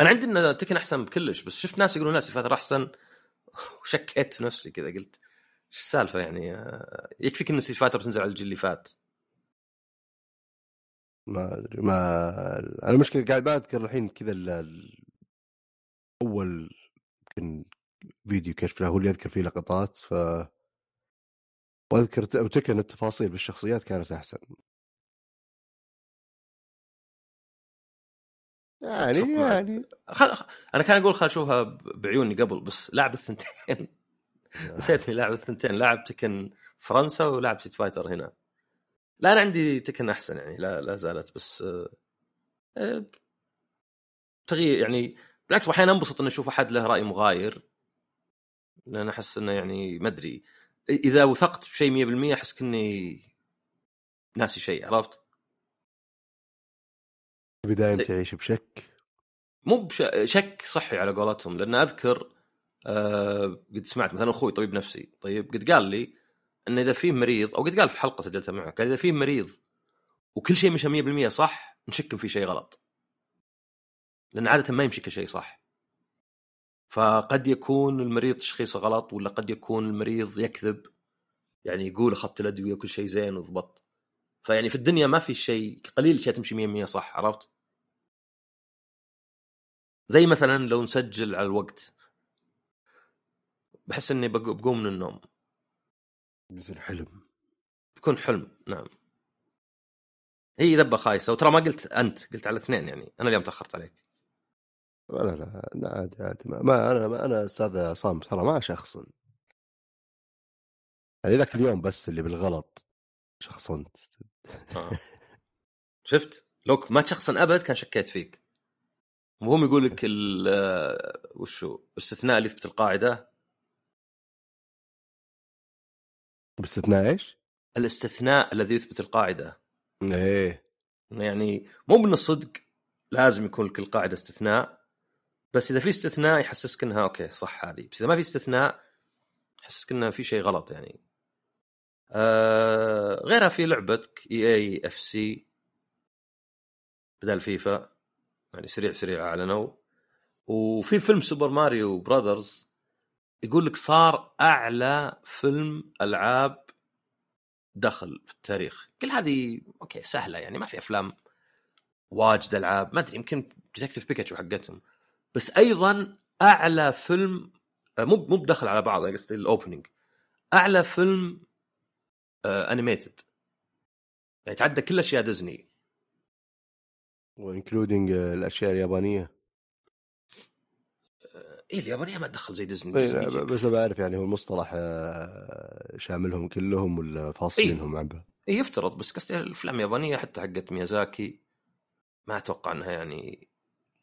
أنا عندي إن Tekken أحسن بكلش بس شفت ناس يقولون لا Street Fighter أحسن. وشكيت في نفسي كذا قلت إيش السالفة يعني؟ يكفيك إن Street Fighter تنزل على الجيل اللي فات. ما أدري ما أنا المشكلة قاعد بذكر الحين كذا ال... أول يمكن فيديو كشف له هو اللي أذكر فيه لقطات ف وأذكر و Tekken التفاصيل بالشخصيات كانت أحسن. يعني يعني. خل... أنا كان أقول خل أشوفها بعيوني قبل بس لعب الثنتين. نسيتني لاعب الثنتين. لاعب Tekken فرنسا ولاعب Street Fighter هنا. لا أنا عندي Tekken أحسن يعني لا لا زالت بس آه، تغيير يعني. بالعكس أحيانا أنبسط إني أشوف أحد له رأي مغاير لأن أحس إنه يعني ما أدري. إذا وثقت بشيء 100% أحس كني ناسي شيء عرفت؟ بداية تعيش بشك؟ مو بشك صحي على قولتهم لأن أذكر آه قد سمعت مثلا أخوي طبيب نفسي طيب قد قال لي إن إذا في مريض أو قد قال في حلقة سجلتها معه قال إذا في مريض وكل شيء مشى 100% صح نشك في شيء غلط. لأن عادة ما يمشي كل شيء صح. فقد يكون المريض تشخيصه غلط ولا قد يكون المريض يكذب يعني يقول أخذت الأدوية وكل شيء زين وضبط. فيعني في الدنيا ما في شيء قليل اشياء تمشي 100% صح عرفت؟ زي مثلا لو نسجل على الوقت. بحس إني بقوم من النوم. بيصير حلم. بيكون حلم نعم. هي ذبه خايسة وترى ما قلت أنت قلت على الاثنين يعني أنا اليوم تأخرت عليك. لا لا لا عادي عادي. ما, ما أنا ما أنا أستاذ عصام ترى ما شخصن يعني ذاك اليوم بس اللي بالغلط شخصنت. آه. شفت؟ لوك ما تشخصن أبد كان شكيت فيك. وهم يقول لك وشو؟ استثناء اللي يثبت القاعدة. باستثناء إيش؟ الاستثناء الذي يثبت القاعدة. إيه. يعني مو من الصدق لازم يكون لك القاعده استثناء بس إذا في استثناء يحسسك إنها okay صح هذه. بس إذا ما في استثناء يحسسك انه في شيء غلط يعني. آه غيرها في لعبتك EA FC. بدل فيفا يعني سريع سريع اعلنوا وفي فيلم Super Mario Bros يقول لك صار أعلى فيلم ألعاب دخل في التاريخ. كل هذه okay سهلة يعني ما في أفلام واجد ألعاب. ما أدري يمكن Detective Pikachu حقتهم. بس أيضا أعلى فيلم آه، مو مو بدخل على بعض قصدي ال opening أعلى فيلم animated يعني تعدى كل أشياء ديزني. و including الأشياء اليابانية. إيه اليابانية ما تدخل زي ديزني, إيه، Disney Ghibli. بس بعرف يعني هو المصطلح آه، شاملهم كلهم ولا فاصلينهم عن بعض إيه يفترض بس قصدي الأفلام اليابانية حتى حقت ميازاكي ما أتوقع إنها يعني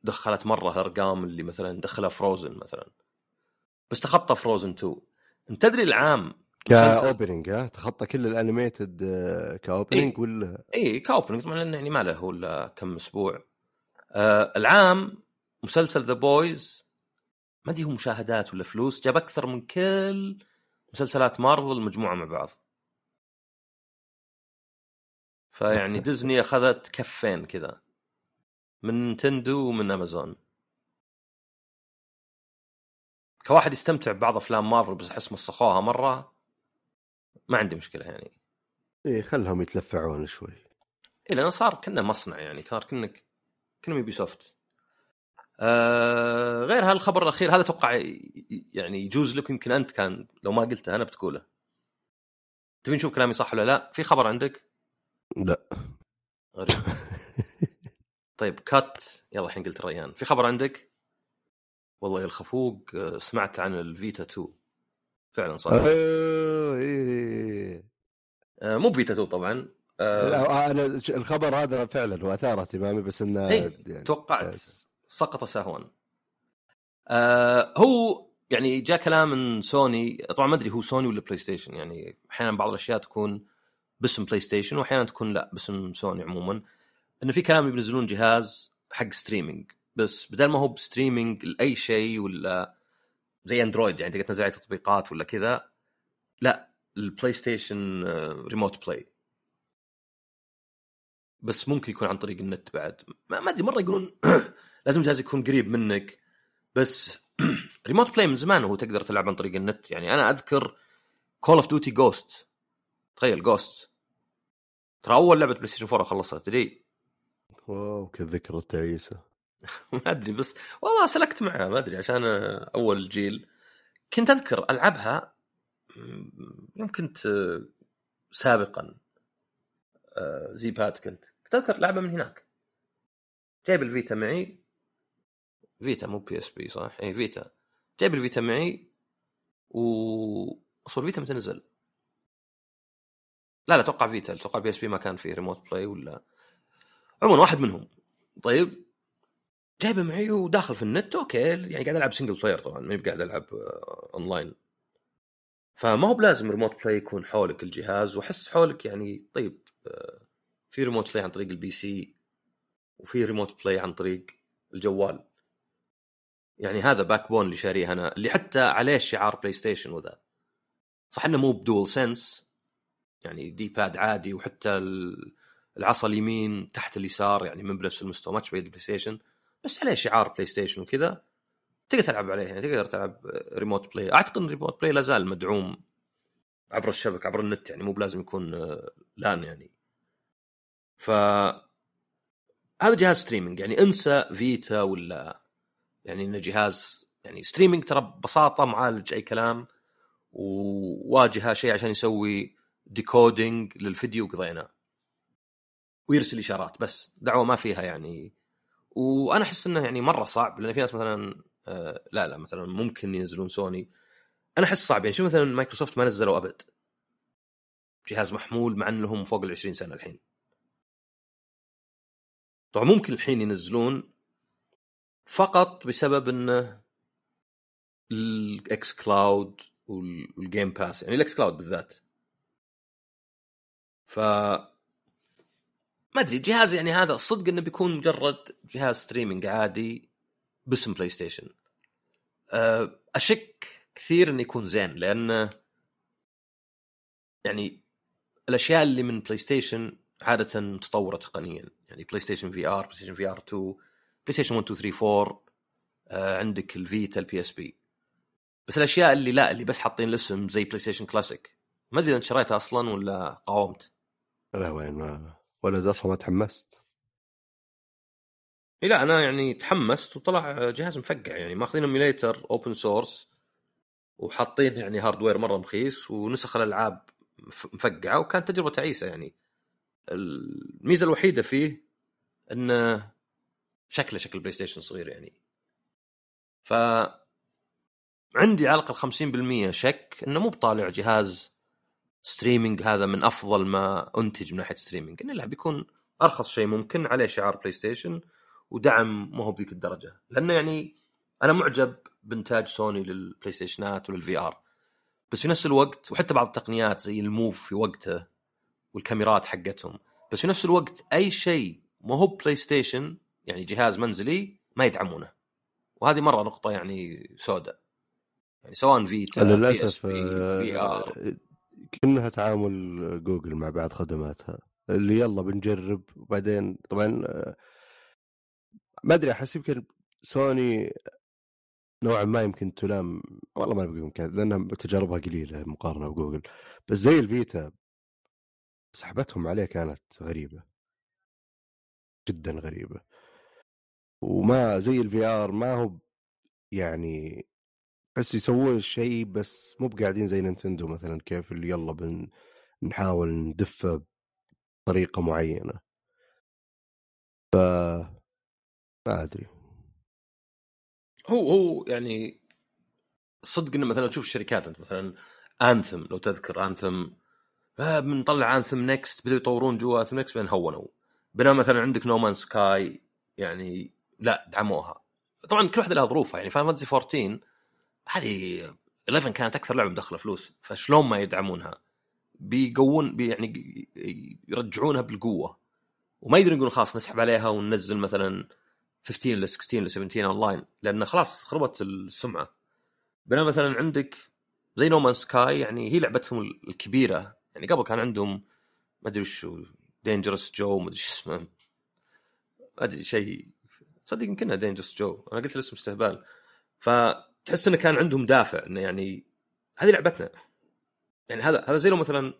دخلت مرة ارقام اللي مثلا دخلها Frozen مثلا. بس تخطى Frozen 2 أنت تدري العام ك opening ها؟ تخطى كل ال animated آه، ك opening إيه. ولا؟ اي ك opening طبعا لأنه يعني ما له إلا كم أسبوع. آه العام مسلسل The Boys ما أدري هو مشاهدات ولا فلوس جاب أكثر من كل مسلسلات مارفل مجموعة مع بعض. فيعني ديزني أخذت كفين كذا من Nintendo ومن أمازون. كواحد يستمتع ببعض أفلام مارفل بس أحس مسخوها مرة. ما عندي مشكلة يعني. إيه خلهم يتلفعون شوي. إيه لأنه صار كنا مصنع يعني صار كنك كنا Ubisoft آه غير هالخبر الأخير هذا أتوقع يعني يجوز لك يمكن أنت كان لو ما قلته أنا بتقوله. تبي نشوف كلامي صح ولا لا؟ في خبر عندك؟ لا. غريب. طيب cut يلا الحين قلت ريان. في خبر عندك؟ والله الخفوق آه، سمعت عن ال Vita 2 فعلا صح. آه، إيه آه مو ب Vita 2 طبعا. آه لا أنا الخبر هذا فعلا واثار اهتمامي بس إنه إيه، يعني توقعت سقط سهوا. آه هو يعني جاء كلام من سوني طبعا ما أدري هو سوني ولا PlayStation يعني أحيانا بعض الأشياء تكون باسم PlayStation واحيانا تكون لا باسم سوني عموما. إنه في كلام بينزلون جهاز حق streaming بس بدل ما هو ب streaming لأي شيء ولا زي Android يعني تقدر تنزل عليه تطبيقات ولا كذا. لا ال PlayStation remote play بس ممكن يكون عن طريق النت بعد. ما أدري مرة يقولون لازم الجهاز يكون قريب منك. بس remote play من زمان هو تقدر تلعب عن طريق النت. يعني أنا أذكر Call of Duty Ghosts تخيل Ghosts ترى أول لعبة PlayStation 4 خلصتها تدري؟ wow كالذكرى التعيسه ما أدري بس والله سلكت معها ما أدري عشان أول جيل. كنت أذكر ألعبها يوم كنت آه، سابقا آه، زي بات كنت. كنت أذكر لعبة من هناك. جايب ال Vita معي. Vita مو PSP صح؟ اي Vita. جايب ال Vita معي و أصبر Vita متى نزل؟ لا لا أتوقع Vita. أتوقع PSP ما كان فيه remote play ولا. عموما واحد منهم. طيب؟ جايبه معي وداخل في النت okay يعني قاعد ألعب single player طبعا ماني قاعد ألعب آه، اونلاين فما هو بلازم remote play يكون حولك الجهاز وأحس حولك يعني طيب آه، في remote play عن طريق ال PC وفي remote play عن طريق الجوال. يعني هذا Backbone اللي شاريه أنا اللي حتى عليه شعار PlayStation وذا. صح إنه مو ب DualSense يعني D-pad عادي وحتى ال- العصا اليمين تحت اليسار يعني من بنفس المستوى ما تشبه ال PlayStation بس عليه شعار PlayStation وكذا. تقدر تلعب عليه يعني تقدر تلعب remote play أعتقد إن remote play لا زال مدعوم عبر الشبكة عبر النت يعني مو بلازم يكون آه، لأن يعني. ف هذا جهاز streaming يعني انسى Vita ولا يعني إنه جهاز يعني streaming ترى ببساطة معالج أي كلام وواجهه شيء عشان يسوي decoding للفيديو وقضينا ويرسل إشارات بس دعوة ما فيها يعني وأنا أحس إنه يعني مرة صعب لأن في ناس مثلا آه لا لا مثلا ممكن ينزلون سوني. أنا أحس صعب يعني شوف مثلا مايكروسوفت ما نزلوا أبد. جهاز محمول مع ان لهم فوق ال 20 سنة الحين. طبعا ممكن الحين ينزلون فقط بسبب إنه ال xCloud وال Game Pass يعني ال xCloud بالذات. ف ما أدري الجهاز يعني هذا الصدق إنه بيكون مجرد جهاز streaming عادي باسم PlayStation أه، أشك كثير إنه يكون زين لأنه يعني الأشياء اللي من PlayStation عادة متطورة تقنيا. يعني بلاي ستيشن في ار بلاي ستيشن في ار 2 بلاي ستيشن 1 2 3 4 آه عندك ال Vita ال PSP بس الأشياء اللي لا اللي بس حاطين الاسم زي PlayStation Classic ما أدري إذا أنت شريتها أصلا ولا قاومته. لا وين ما ولا أصلا ما تحمست؟ إيه لا أنا يعني تحمست وطلع جهاز مفقع يعني ماخذين emulator open source وحاطين يعني hardware مرة مخيس ونسخ الألعاب مف- مفقعة وكانت تجربة تعيسة يعني. الميزة الوحيدة فيه إنه شكله شكل PlayStation صغير يعني. ف عندي على الأقل 50% شك إنه مو بطالع جهاز streaming هذا من أفضل ما أنتج من ناحية streaming انه لا بيكون أرخص شيء ممكن عليه شعار PlayStation ودعم ما هو بذيك الدرجة. لأنه يعني أنا معجب بإنتاج Sony لل PlayStation ات ولل VR بس في نفس الوقت وحتى بعض التقنيات زي ال Move في وقته والكاميرات حقتهم بس في نفس الوقت أي شيء ما هو PlayStation يعني جهاز منزلي ما يدعمونه. وهذه مرة نقطة يعني سوداء. يعني سواء Vita للأسف VR آه، كأنها تعامل جوجل مع بعض خدماتها. اللي يلا بنجرب وبعدين طبعا آه، ما أدري أحس يمكن سوني نوعا ما يمكن تلام والله ما بقول يمكن لأن تجاربها قليلة مقارنة بجوجل. بس زي ال Vita سحبتهم عليه كانت غريبة. جدا غريبة. وما زي ال VR ما هو يعني بس يسوون الشيء بس مو بقاعدين زي Nintendo مثلا كيف اللي يلا بنحاول ندفه بطريقة معينة. ف ما أدري. هو هو يعني صدق إنه مثلا تشوف الشركات أنت مثلا Anthem لو تذكر Anthem آه بنطلع Anthem Next بدأوا يطورون جوا Anthem Next بعدين هونوا. بينما مثلا عندك No Man's Sky يعني لا دعموها. طبعا كل واحدة لها ظروفها يعني Final Fantasy 14 هذه 11 كانت أكثر لعبة مدخلة فلوس فشلون ما يدعمونها؟ بيقوون بي يعني يرجعونها بالقوة. وما يقدرون يقولون خلاص نسحب عليها وننزل مثلا 15 ل 16 ل 17 اونلاين لأن خلاص خربت السمعة. بينما مثلا عندك زي No Man's Sky يعني هي لعبتهم الكبيرة. يعني قبل كان عندهم ما أدري وشو Dangerous Joe ما أدري اسمه. ما أدري شيء. صدق يمكنها Dangerous Joe أنا قلت الاسم استهبال. فتحس إنه كان عندهم دافع إنه يعني هذه لعبتنا. يعني هذا هذا زي لو مثلا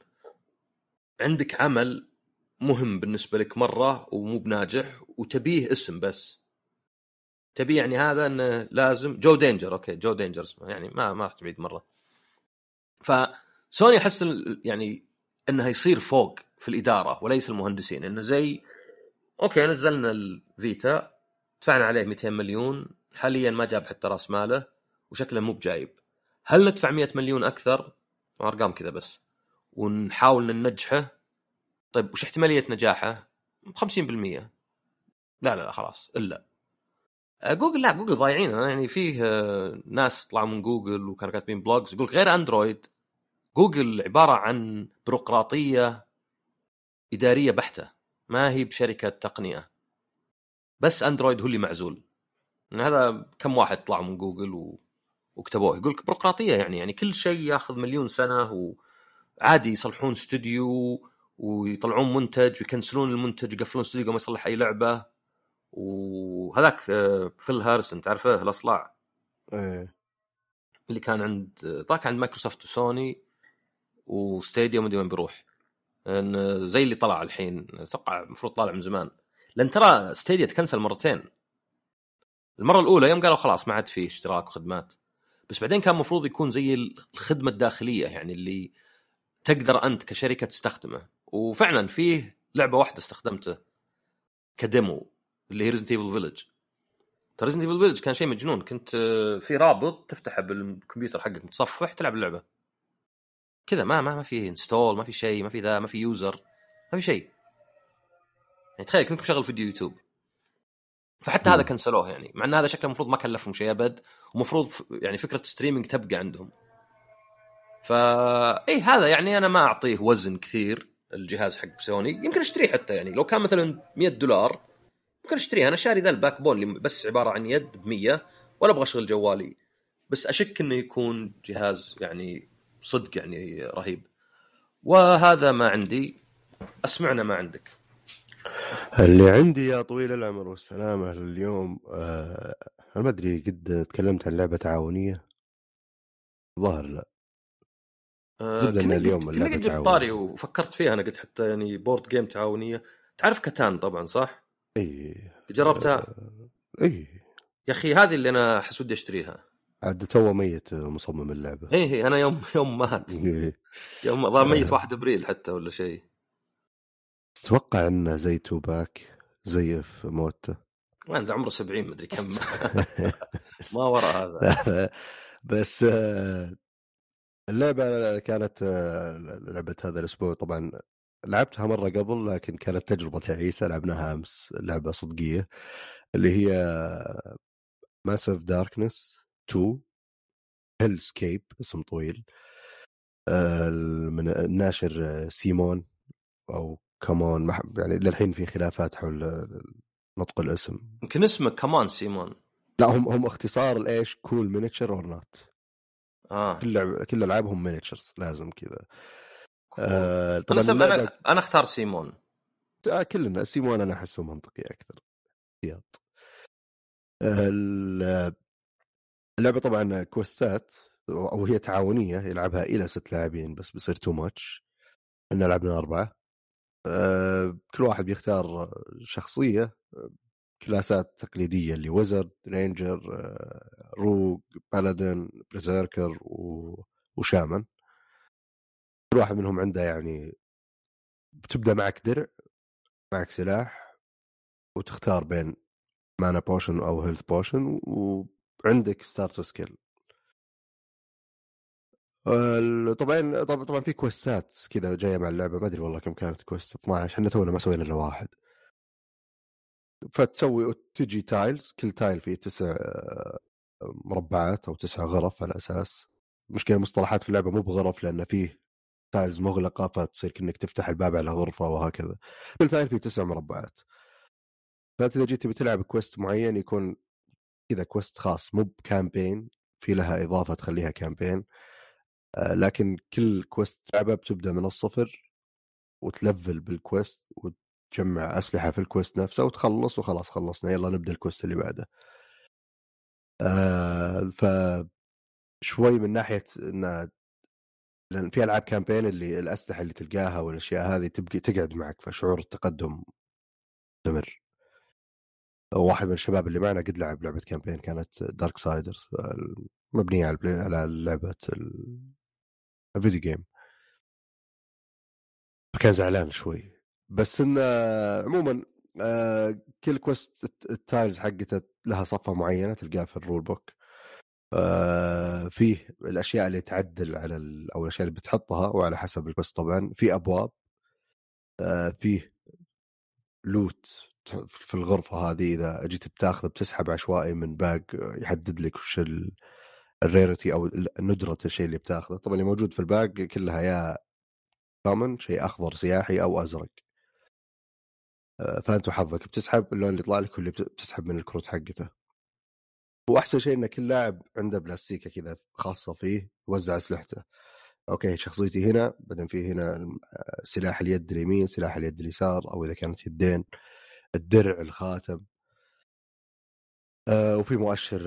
عندك عمل مهم بالنسبة لك مرة ومو بناجح وتبيه اسم بس. تبي يعني هذا إنه لازم Joe Danger okay Joe Danger اسمه يعني ما ما رحت بعيد مرة. فسوني أحس يعني انها يصير فوق في الإدارة وليس المهندسين إنه زي okay نزلنا ال Vita دفعنا عليه 200 مليون حاليا ما جاب حتى رأس ماله. وشكله مو بجايب. هل ندفع 100 مليون أكثر؟ أرقام كذا بس. ونحاول ننجحه. طيب وش احتمالية نجاحه؟ 50% لا لا لا خلاص إلا. جوجل لا جوجل ضايعين. يعني فيه ناس طلعوا من جوجل وكانوا كاتبين blogs يقول غير Android. Google عبارة عن بيروقراطية إدارية بحتة. ما هي بشركة تقنية. بس Android هو اللي معزول. هذا كم واحد طلعوا من جوجل. وكتبوه. يقول لك بيروقراطية يعني يعني كل شيء ياخذ مليون سنة وعادي يصلحون استوديو ويطلعون منتج وي cancel ون المنتج ويقفلون استوديو ما يصلح أي لعبة. وهذاك Phil Harrison تعرفه؟ الاصلع إيه. اللي كان عند ذاك عند Microsoft و Sony و Stadia و مدري وين بيروح. إن زي اللي طلع الحين أتوقع المفروض طالع من زمان. لأن ترى Stadia ت cancel مرتين. المرة الأولى يوم قالوا خلاص ما عاد فيه اشتراك وخدمات. بس بعدين كان المفروض يكون زي الخدمة الداخلية يعني اللي تقدر أنت كشركة تستخدمه. وفعلا فيه لعبة واحدة استخدمته ك demo اللي هي Resident Evil Village Resident Evil Village كان شيء مجنون. كنت في رابط تفتحه بالكمبيوتر حقك متصفح تلعب اللعبة. كذا ما ما ما في install ما في شيء ما في ذا ما في user ما في شيء. يعني تخيل كنت مشغل فيديو يوتيوب. فحتى هذا كنسلوه يعني مع إن هذا شكله المفروض ما كلفهم شيء أبد ومفروض يعني فكرة streaming تبقى عندهم. فا اي هذا يعني أنا ما أعطيه وزن كثير الجهاز حق سوني. يمكن أشتريه حتى يعني لو كان مثلا 100 دولار ممكن أشتريه. أنا شاري ذا ال Backbone اللي بس عبارة عن يد ب 100 ولا أبغى أشغل جوالي. بس أشك إنه يكون جهاز يعني صدق يعني رهيب. وهذا ما عندي. أسمعنا ما عندك. اللي عندي يا طويل العمر والسلامة اليوم آه أنا ما أدري قد تكلمت عن لعبة تعاونية ظاهر لا آه كنا اليوم كنا قد جبت تعاونية. طاري وفكرت فيها أنا قلت حتى يعني board game تعاونية تعرف Catan طبعا صح؟ إي جربتها؟ إي يا أخي هذه اللي أنا احس ودي أشتريها عاد تو ميت مصمم اللعبة إي أنا يوم يوم مات. يوم ظهر ميت آه. 1 إبريل حتى ولا شيء تتوقع انه زي توباك زي في موتة؟ وين ذا عمره 70 مدري كم. ما وراء هذا. بس آه، اللعبة كانت آه، لعبة هذا الأسبوع طبعا لعبتها مرة قبل لكن كانت تجربة تعيسة لعبناها أمس لعبة صدقية اللي هي Massive Darkness 2 Hellscape اسم طويل آه، من الناشر CMON أو كمون يعني للحين في خلافات حول نطق الاسم. يمكن اسمه كمان سيمون. لا هم هم اختصار الإيش Cool Miniature Or Not آه. كل لعب كل ألعابهم miniatures لازم كذا. آه أنا طبعا سم... اللعبة- أنا أنا أختار سيمون. آه كلنا سيمون أنا أحسه منطقي أكثر. احتياط ال- اللعبة طبعا quest ات أو هي تعاونية يلعبها إلى ست لاعبين بس بيصير too much إحنا لعبنا أربعة. كل واحد بيختار شخصية آه، class ات تقليدية اللي wizard ranger آه، rogue paladin berserker و- و shaman. كل واحد منهم عنده يعني بتبدأ معك درع معك سلاح وتختار بين mana potion أو health potion وعندك starter skill طبعا طبعا في quest ات كذا جاية مع اللعبة. ما أدري والله كم كانت quest. 12 إحنا تونا ما سوينا إلا واحد. فتسوي تجي tiles. كل tile فيه تسع آه، مربعات أو تسع غرف على أساس. مشكلة المصطلحات في اللعبة مو بغرف لأن فيه tiles مغلقة فتصير كأنك تفتح الباب على غرفة وهكذا. كل tile فيه تسع مربعات. فأنت إذا جيت بتلعب quest معين يكون كذا quest خاص. مو ب campaign. في لها إضافة تخليها campaign. لكن كل quest لعبة بتبدأ من الصفر وتلفل بال quest وتجمع أسلحة في ال quest نفسه وتخلص وخلاص خلصنا يلا نبدأ ال quest اللي بعده. آه ف شوي من ناحية إن لأن في ألعاب campaign اللي الأسلحة اللي تلقاها والأشياء هذه تبقى تقعد معك فشعور التقدم مستمر. واحد من الشباب اللي معنا قد لعب لعبة campaign كانت Darksiders مبنية على على لعبة ال video game. فكان زعلان شوي. بس انه عموما آه، كل quest الت- ال tiles حقته لها صفه معينة تلقاها في ال rule book آه، فيه الأشياء اللي تعدل على ال- أو الأشياء اللي بتحطها وعلى حسب ال quest طبعا. في أبواب. آه، فيه loot في الغرفة هذه إذا جيت بتاخذ بتسحب عشوائي من bag يحدد لك وش ال rarity أو ندرة الشيء اللي بتاخذه. طبعا اللي موجود في ال bag كلها يا common شيء أخضر سياحي أو أزرق. آه، فانت وحظك بتسحب اللون اللي يطلع لك واللي بت- بتسحب من الكروت حقته. وأحسن شيء إن كل لاعب عنده بلاستيكة كذا خاصة فيه يوزع أسلحته. okay شخصيتي هنا بعدين في هنا آه، سلاح اليد اليمين سلاح اليد اليسار أو إذا كانت يدين. الدرع الخاتم. آه وفي مؤشر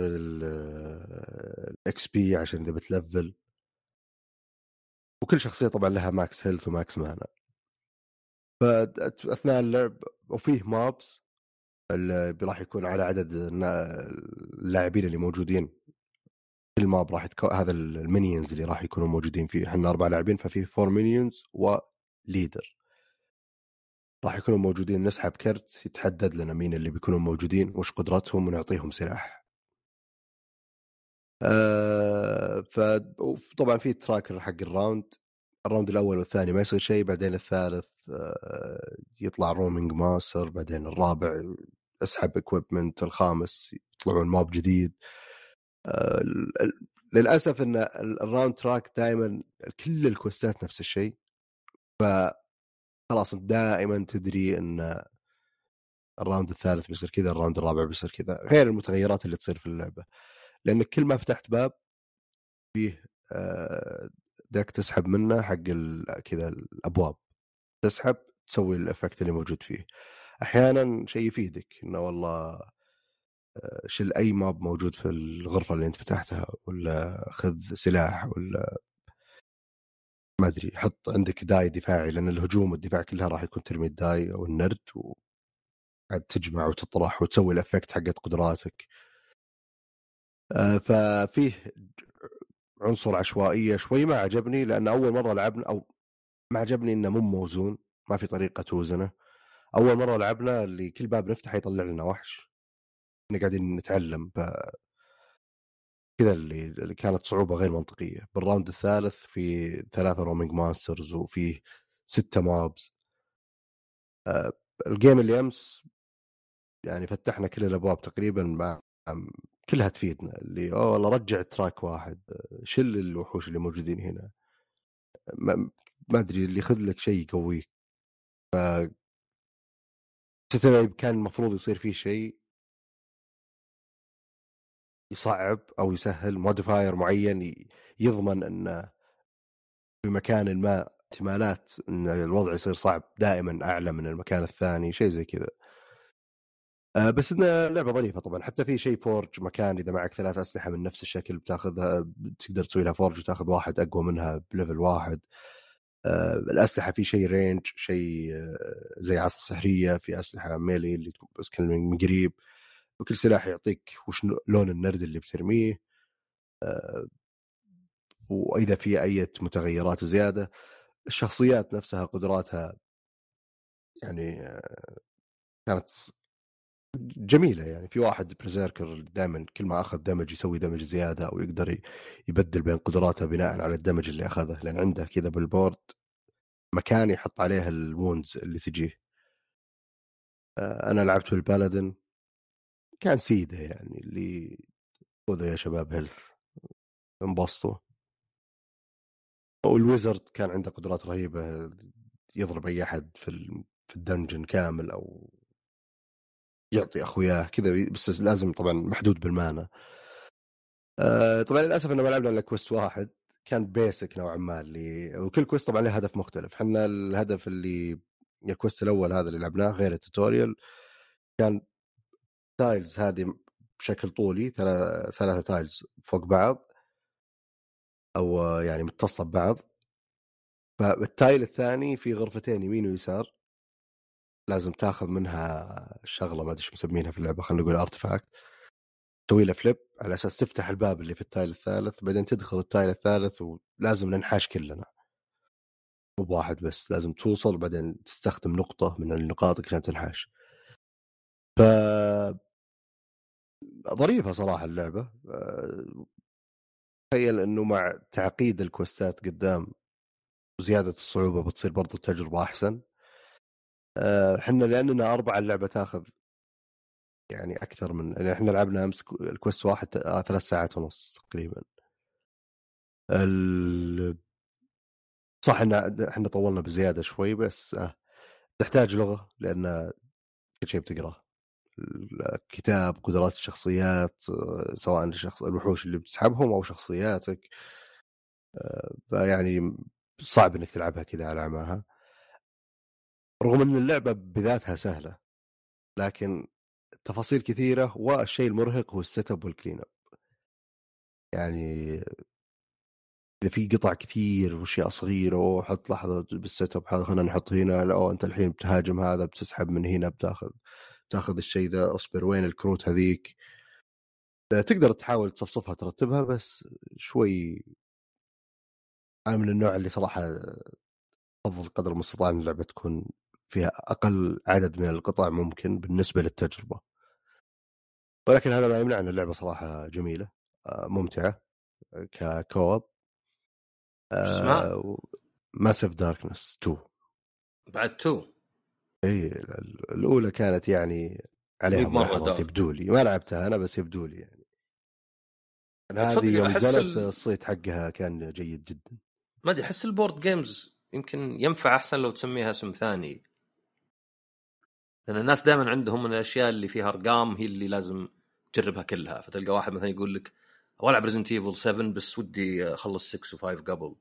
ال XP عشان إذا بتلفل. وكل شخصية طبعا لها max health و max mana. فاثناء اللعب وفيه mobs اللي راح يكون على عدد اللاعبين اللي موجودين. كل mob راح يتكو... هذا ال minions اللي راح يكونوا موجودين فيه. إحنا أربع لاعبين ففي four minions و leader راح يكونوا موجودين. نسحب كرت يتحدد لنا مين اللي بيكونوا موجودين وش قدراتهم ونعطيهم سلاح. آه ف طبعا في tracker حق ال round ال round الأول والثاني ما يصير شيء بعدين الثالث آه يطلع roaming monster بعدين الرابع أسحب equipment الخامس يطلعون mob جديد. آه للأسف إن ال- ال round track دائما كل ال quests ات نفس الشيء. ف خلاص أنت دائما تدري إن ال round الثالث بيصير كذا ال round الرابع بيصير كذا غير المتغيرات اللي تصير في اللعبة. لانك كل ما فتحت باب فيه آه، deck تسحب منه حق كذا الأبواب. تسحب تسوي ال effect اللي موجود فيه. أحيانا شيء يفيدك إنه والله آه، شيل أي mob موجود في الغرفة اللي أنت فتحتها ولا خذ سلاح ولا ما أدري حط عندك die دفاعي لأن الهجوم والدفاع كلها راح يكون ترمي ال die أو النرد و... تجمع وتطرح وتسوي ال effect حقت قدراتك. آه، ففيه عنصر عشوائية شوي ما عجبني لأن أول مرة لعبنا أو ما عجبني إنه مو موزون ما في طريقة توزنه. أول مرة لعبنا اللي كل باب نفتحه يطلع لنا وحش. إحنا قاعدين نتعلم كذا اللي, كانت صعوبة غير منطقية. بال round الثالث في ثلاثة roaming monsters وفي ستة mobs أه ال game اللي أمس يعني فتحنا كل الأبواب تقريبا مع كلها تفيدنا. اللي أوه والله رجع track واحد شل الوحوش اللي موجودين هنا. ما, أدري اللي ياخذ لك شيء يقويك. ف كان المفروض يصير فيه شيء. يصعب أو يسهل modifier معين يضمن إن في مكان ما احتمالات إن الوضع يصير صعب دائما أعلى من المكان الثاني شيء زي كذا. آه بس انها لعبة ظريفة طبعا حتى في شيء forge مكان إذا معك ثلاث أسلحة من نفس الشكل بتاخذها تقدر تسوي لها forge وتاخذ واحد أقوى منها ب level واحد. آه الأسلحة في شيء range شيء آه زي عصا سحرية في أسلحة melee اللي بس من قريب. وكل سلاح يعطيك وش لون النرد اللي بترميه آه وإذا في أي متغيرات زيادة الشخصيات نفسها قدراتها يعني آه كانت جميلة يعني. في واحد berserker دائما كل ما أخذ damage يسوي damage زيادة أو يقدر يبدل بين قدراته بناء على ال damage اللي أخذه. لأن عنده كذا بال board مكان يحط عليه ال wounds اللي تجيه. آه، أنا لعبت بال paladin كان سيدة يعني اللي خذوا يا شباب health انبسطوا. وال wizard كان عنده قدرات رهيبة يضرب أي أحد في في ال dungeon كامل أو يعطي أخوياه كذا بس لازم طبعا محدود بال mana آه طبعا للأسف إنه ما لعبنا إلا quest واحد كان basic نوعا ما اللي وكل quest طبعا له هدف مختلف. إحنا الهدف اللي ال quest الأول هذا اللي لعبناه غير ال tutorial كان tiles هذه بشكل طولي ثلاثة tiles فوق بعض. أو يعني متصله ببعض. فال tile الثاني في غرفتين يمين ويسار. لازم تاخذ منها شغلة ما أدري إيش مسمينها في اللعبة خلينا نقول artifact تسوي له flip على أساس تفتح الباب اللي في ال tile الثالث بعدين تدخل ال tile الثالث ولازم ننحاش كلنا. مو بواحد بس لازم توصل بعدين تستخدم نقطة من النقاط عشان تنحاش. ف ظريفة صراحة اللعبة. تخيل إنه مع تعقيد ال quests ات قدام وزيادة الصعوبة بتصير برضو التجربة أحسن. إحنا لأننا اربعه اللعبة تأخذ يعني أكثر من يعني إحنا لعبنا أمس الكوست واحد آه، ثلاث ساعات ونص تقريبا. ال... صح ان إحنا طولنا بزيادة شوي بس آه، تحتاج لغة لأن كل شيء بتقراه. الكتاب قدرات الشخصيات آه، سواء الشخص الوحوش اللي بتسحبهم أو شخصياتك. فيعني صعب إنك تلعبها كذا على عماها رغم إن اللعبة بذاتها سهلة لكن تفاصيل كثيرة والشيء المرهق هو ال set up وال clean up يعني إذا في قطع كثير وأشياء صغيرة وحط لحظة بال set up خلينا نحط هنا أو أنت الحين بتهاجم هذا بتسحب من هنا بتاخذ. تاخذ الشيء ذا اصبر وين الكروت هذيك؟ تقدر تحاول تصفصفها ترتبها بس شوي أنا من النوع اللي صراحة أفضل قدر المستطاع إن اللعبة تكون فيها أقل عدد من القطع ممكن بالنسبة للتجربة. ولكن هذا ما يمنع إن اللعبة صراحة جميلة آه، ممتعة ككوب. اسمها؟ ماسيف داركنس 2 بعد 2 اي الأولى كانت يعني عليها مرة يبدو لي ما لعبتها أنا بس يبدو لي يعني. هذه يوم نزلت ال... الصيت حقها كان جيد جدا. ما أدري أحس ال board games يمكن ينفع أحسن لو تسميها اسم ثاني. لأن الناس دائما عندهم من الأشياء اللي فيها أرقام هي اللي لازم تجربها كلها. فتلقى واحد مثلا يقول لك أبغى ألعب Resident Evil 7 بس ودي أخلص 6 و5 قبل.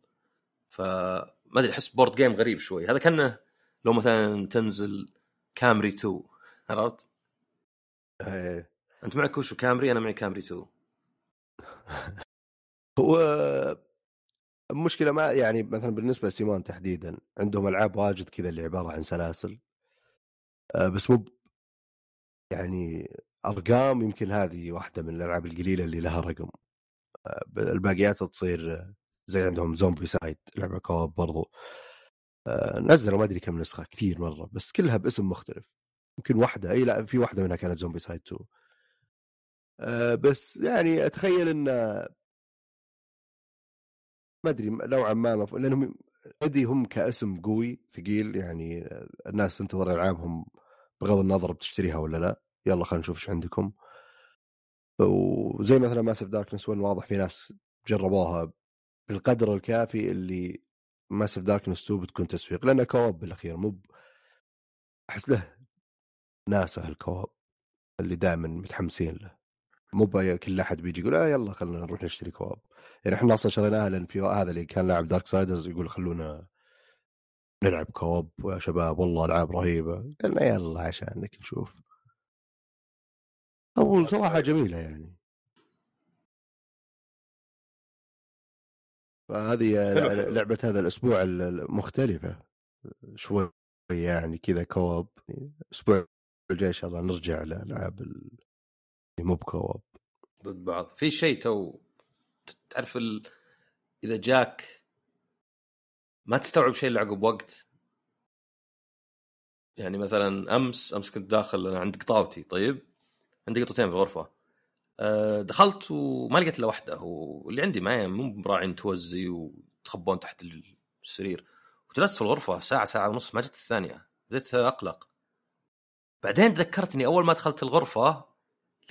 فما أدري أحس board game غريب شوي. هذا كأنه لو مثلا تنزل كامري 2 عرفت؟ إيه. أنت معك وشو كامري أنا معي كامري 2 هو المشكلة ما يعني مثلا بالنسبة ل CMON تحديدا عندهم ألعاب واجد كذا اللي عبارة عن سلاسل. آه، بس مو يعني أرقام يمكن هذه واحدة من الألعاب القليلة اللي لها رقم. آه، الباقيات تصير زي عندهم Zombicide لعبة co-op برضو. نزلوا ما أدري كم نسخة كثير مرة بس كلها باسم مختلف. يمكن واحدة إي لا في واحدة منها كانت Zombicide 2 أه بس يعني أتخيل إن ما أدري نوعا ما مف... لأنهم already هم كاسم قوي ثقيل يعني الناس تنتظر ألعابهم بغض النظر بتشتريها ولا لا. يلا خلينا نشوف إيش عندكم. وزي مثلا Massive Darkness 1 واضح في ناس جربوها بالقدر الكافي اللي Massive Darkness 2 بتكون تسويق لأنه co-op بالأخير مو أحس له ناسه ال co-op اللي دائما متحمسين له. مو كل أحد بيجي يقول آه يلا خلينا نروح نشتري co-op يعني إحنا أصلا شريناها لأن في هذا اللي كان لاعب Darksiders يقول خلونا نلعب co-op يا شباب والله ألعاب رهيبة. قلنا يلا عشانك نشوف. أو صراحة جميلة يعني. فهذه لعبة هذا الأسبوع المختلفه شوي يعني كذا كواب الأسبوع الجاي إن شاء الله نرجع لألعاب مو بكواب ضد بعض. في شيء تو تعرف ال... إذا جاك ما تستوعب شيء الا عقب وقت؟ يعني مثلا أمس أمس كنت داخل أنا عند قطاوتي طيب؟ عندي قطتين في الغرفة. دخلت وما لقيت إلا واحدة. واللي عندي معي مو براعين توزي وتخبون تحت السرير. وجلست في الغرفة ساعة ساعة ونص ما جت الثانية. بديت أقلق. بعدين تذكرتني أول ما دخلت الغرفة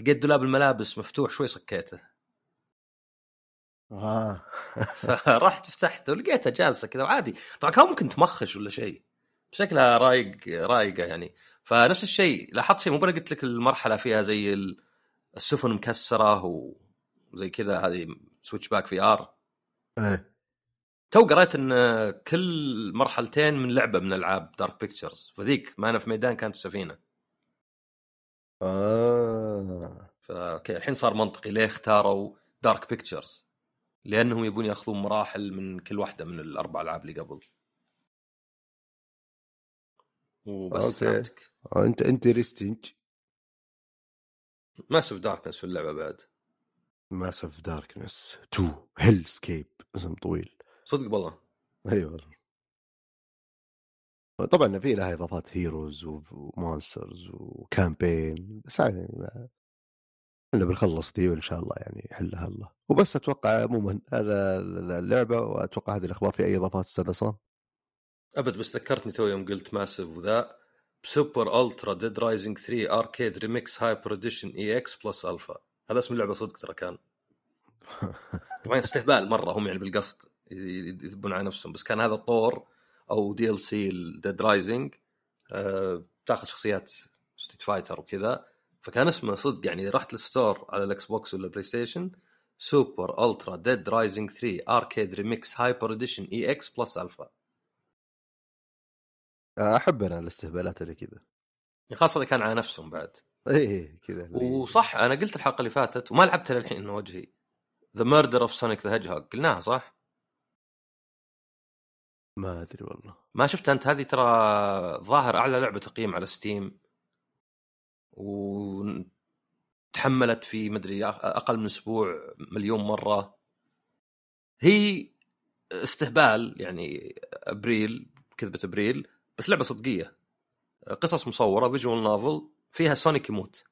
لقيت دولاب الملابس مفتوح شوي صكيته. آه. فرحت فتحته ولقيتها جالسة كذا وعادي. طبعا كان ممكن تمخش ولا شيء. شكلها رايق رايقة يعني. فنفس الشيء لاحظت شيء مو أنا قلت لك المرحلة فيها زي السفن مكسرة وزي كذا هذه Switchback VR إيه. تو قريت إن كل مرحلتين من لعبة من ألعاب Dark Pictures فذيك Man of Medan كانت سفينة. آه. فالحين الحين صار منطقي ليه اختاروا Dark Pictures لأنهم يبون ياخذون مراحل من كل واحدة من الأربع ألعاب اللي قبل. وبس okay. آه، انت interesting Massive Darkness في اللعبة بعد. Massive Darkness 2 Hellscape اسم طويل. صدق والله. أيوه. طبعا في لها إضافات heroes و monsters و campaign بس يعني إحنا بنخلص دي وإن شاء الله يعني يحلها الله. وبس أتوقع عموما هذا اللعبة وأتوقع هذه الأخبار في أي إضافات أستاذ عصام؟ أبد بس ذكرتني تو يوم قلت Massive وذا Super Ultra Dead Rising 3 Arcade Remix Hyper Edition EX Plus Alpha هذا اسم اللعبة صدق ترى كان. طبعا استهبال مرة هم يعني بالقصد يذبون على نفسهم. بس كان هذا طور أو DLC Dead Rising تاخذ شخصيات Street Fighter وكذا. فكان اسمه صدق يعني اذا رحت لل store على ال Xbox ولا PlayStation Super Ultra Dead Rising 3 Arcade Remix Hyper Edition EX Plus Alpha أحب أنا الاستهبالات اللي كذا. خاصة اذا كان على نفسهم بعد. إيه كذا وصح أنا قلت الحلقة اللي فاتت وما لعبتها للحين وجهي. The Murder of Sonic the Hedge قلناها صح؟ ما أدري والله. ما شفت أنت؟ هذه ترى ظاهر أعلى لعبة تقييم على Steam وتحملت في مدري أقل من أسبوع مليون مرة. هي استهبال يعني أبريل كذبة أبريل. بس لعبة صدقية. قصص مصورة visual novel فيها Sonic يموت.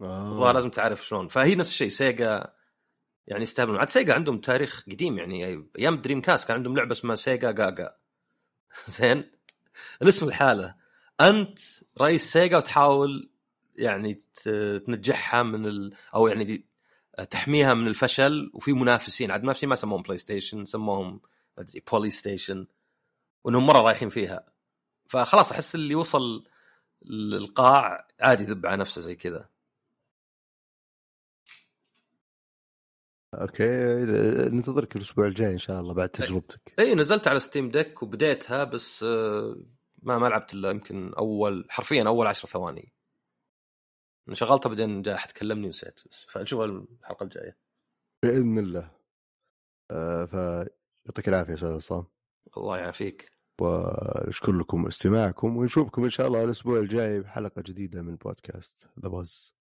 آه. لازم تعرف شلون. فهي نفس الشيء Sega يعني يستهبلون. عاد Sega عندهم تاريخ قديم يعني أيام Dreamcast كان عندهم لعبة اسمها Segagaga زين؟ الاسم الحالة. أنت رئيس Sega وتحاول يعني تنجحها من ال... أو يعني تحميها من الفشل وفي منافسين. عاد منافسين ما سموهم PlayStation سموهم أدري PolyStation وإنهم مرة رايحين فيها. فخلاص أحس اللي وصل القاع عادي يذب على نفسه زي كذا. okay ننتظرك الأسبوع الجاي إن شاء الله بعد تجربتك. اي نزلت على Steam Deck وبديتها بس آه، ما ما لعبت إلا يمكن أول حرفيا أول عشر ثواني. شغلتها بعدين جاء أحد كلمني ونسيت بس. فنشوف الحلقة الجاية. بإذن الله. آه فيعطيك العافية أستاذ عصام. الله يعافيك. ونشكر لكم استماعكم ونشوفكم إن شاء الله الأسبوع الجاي بحلقة جديدة من بودكاست ذا باز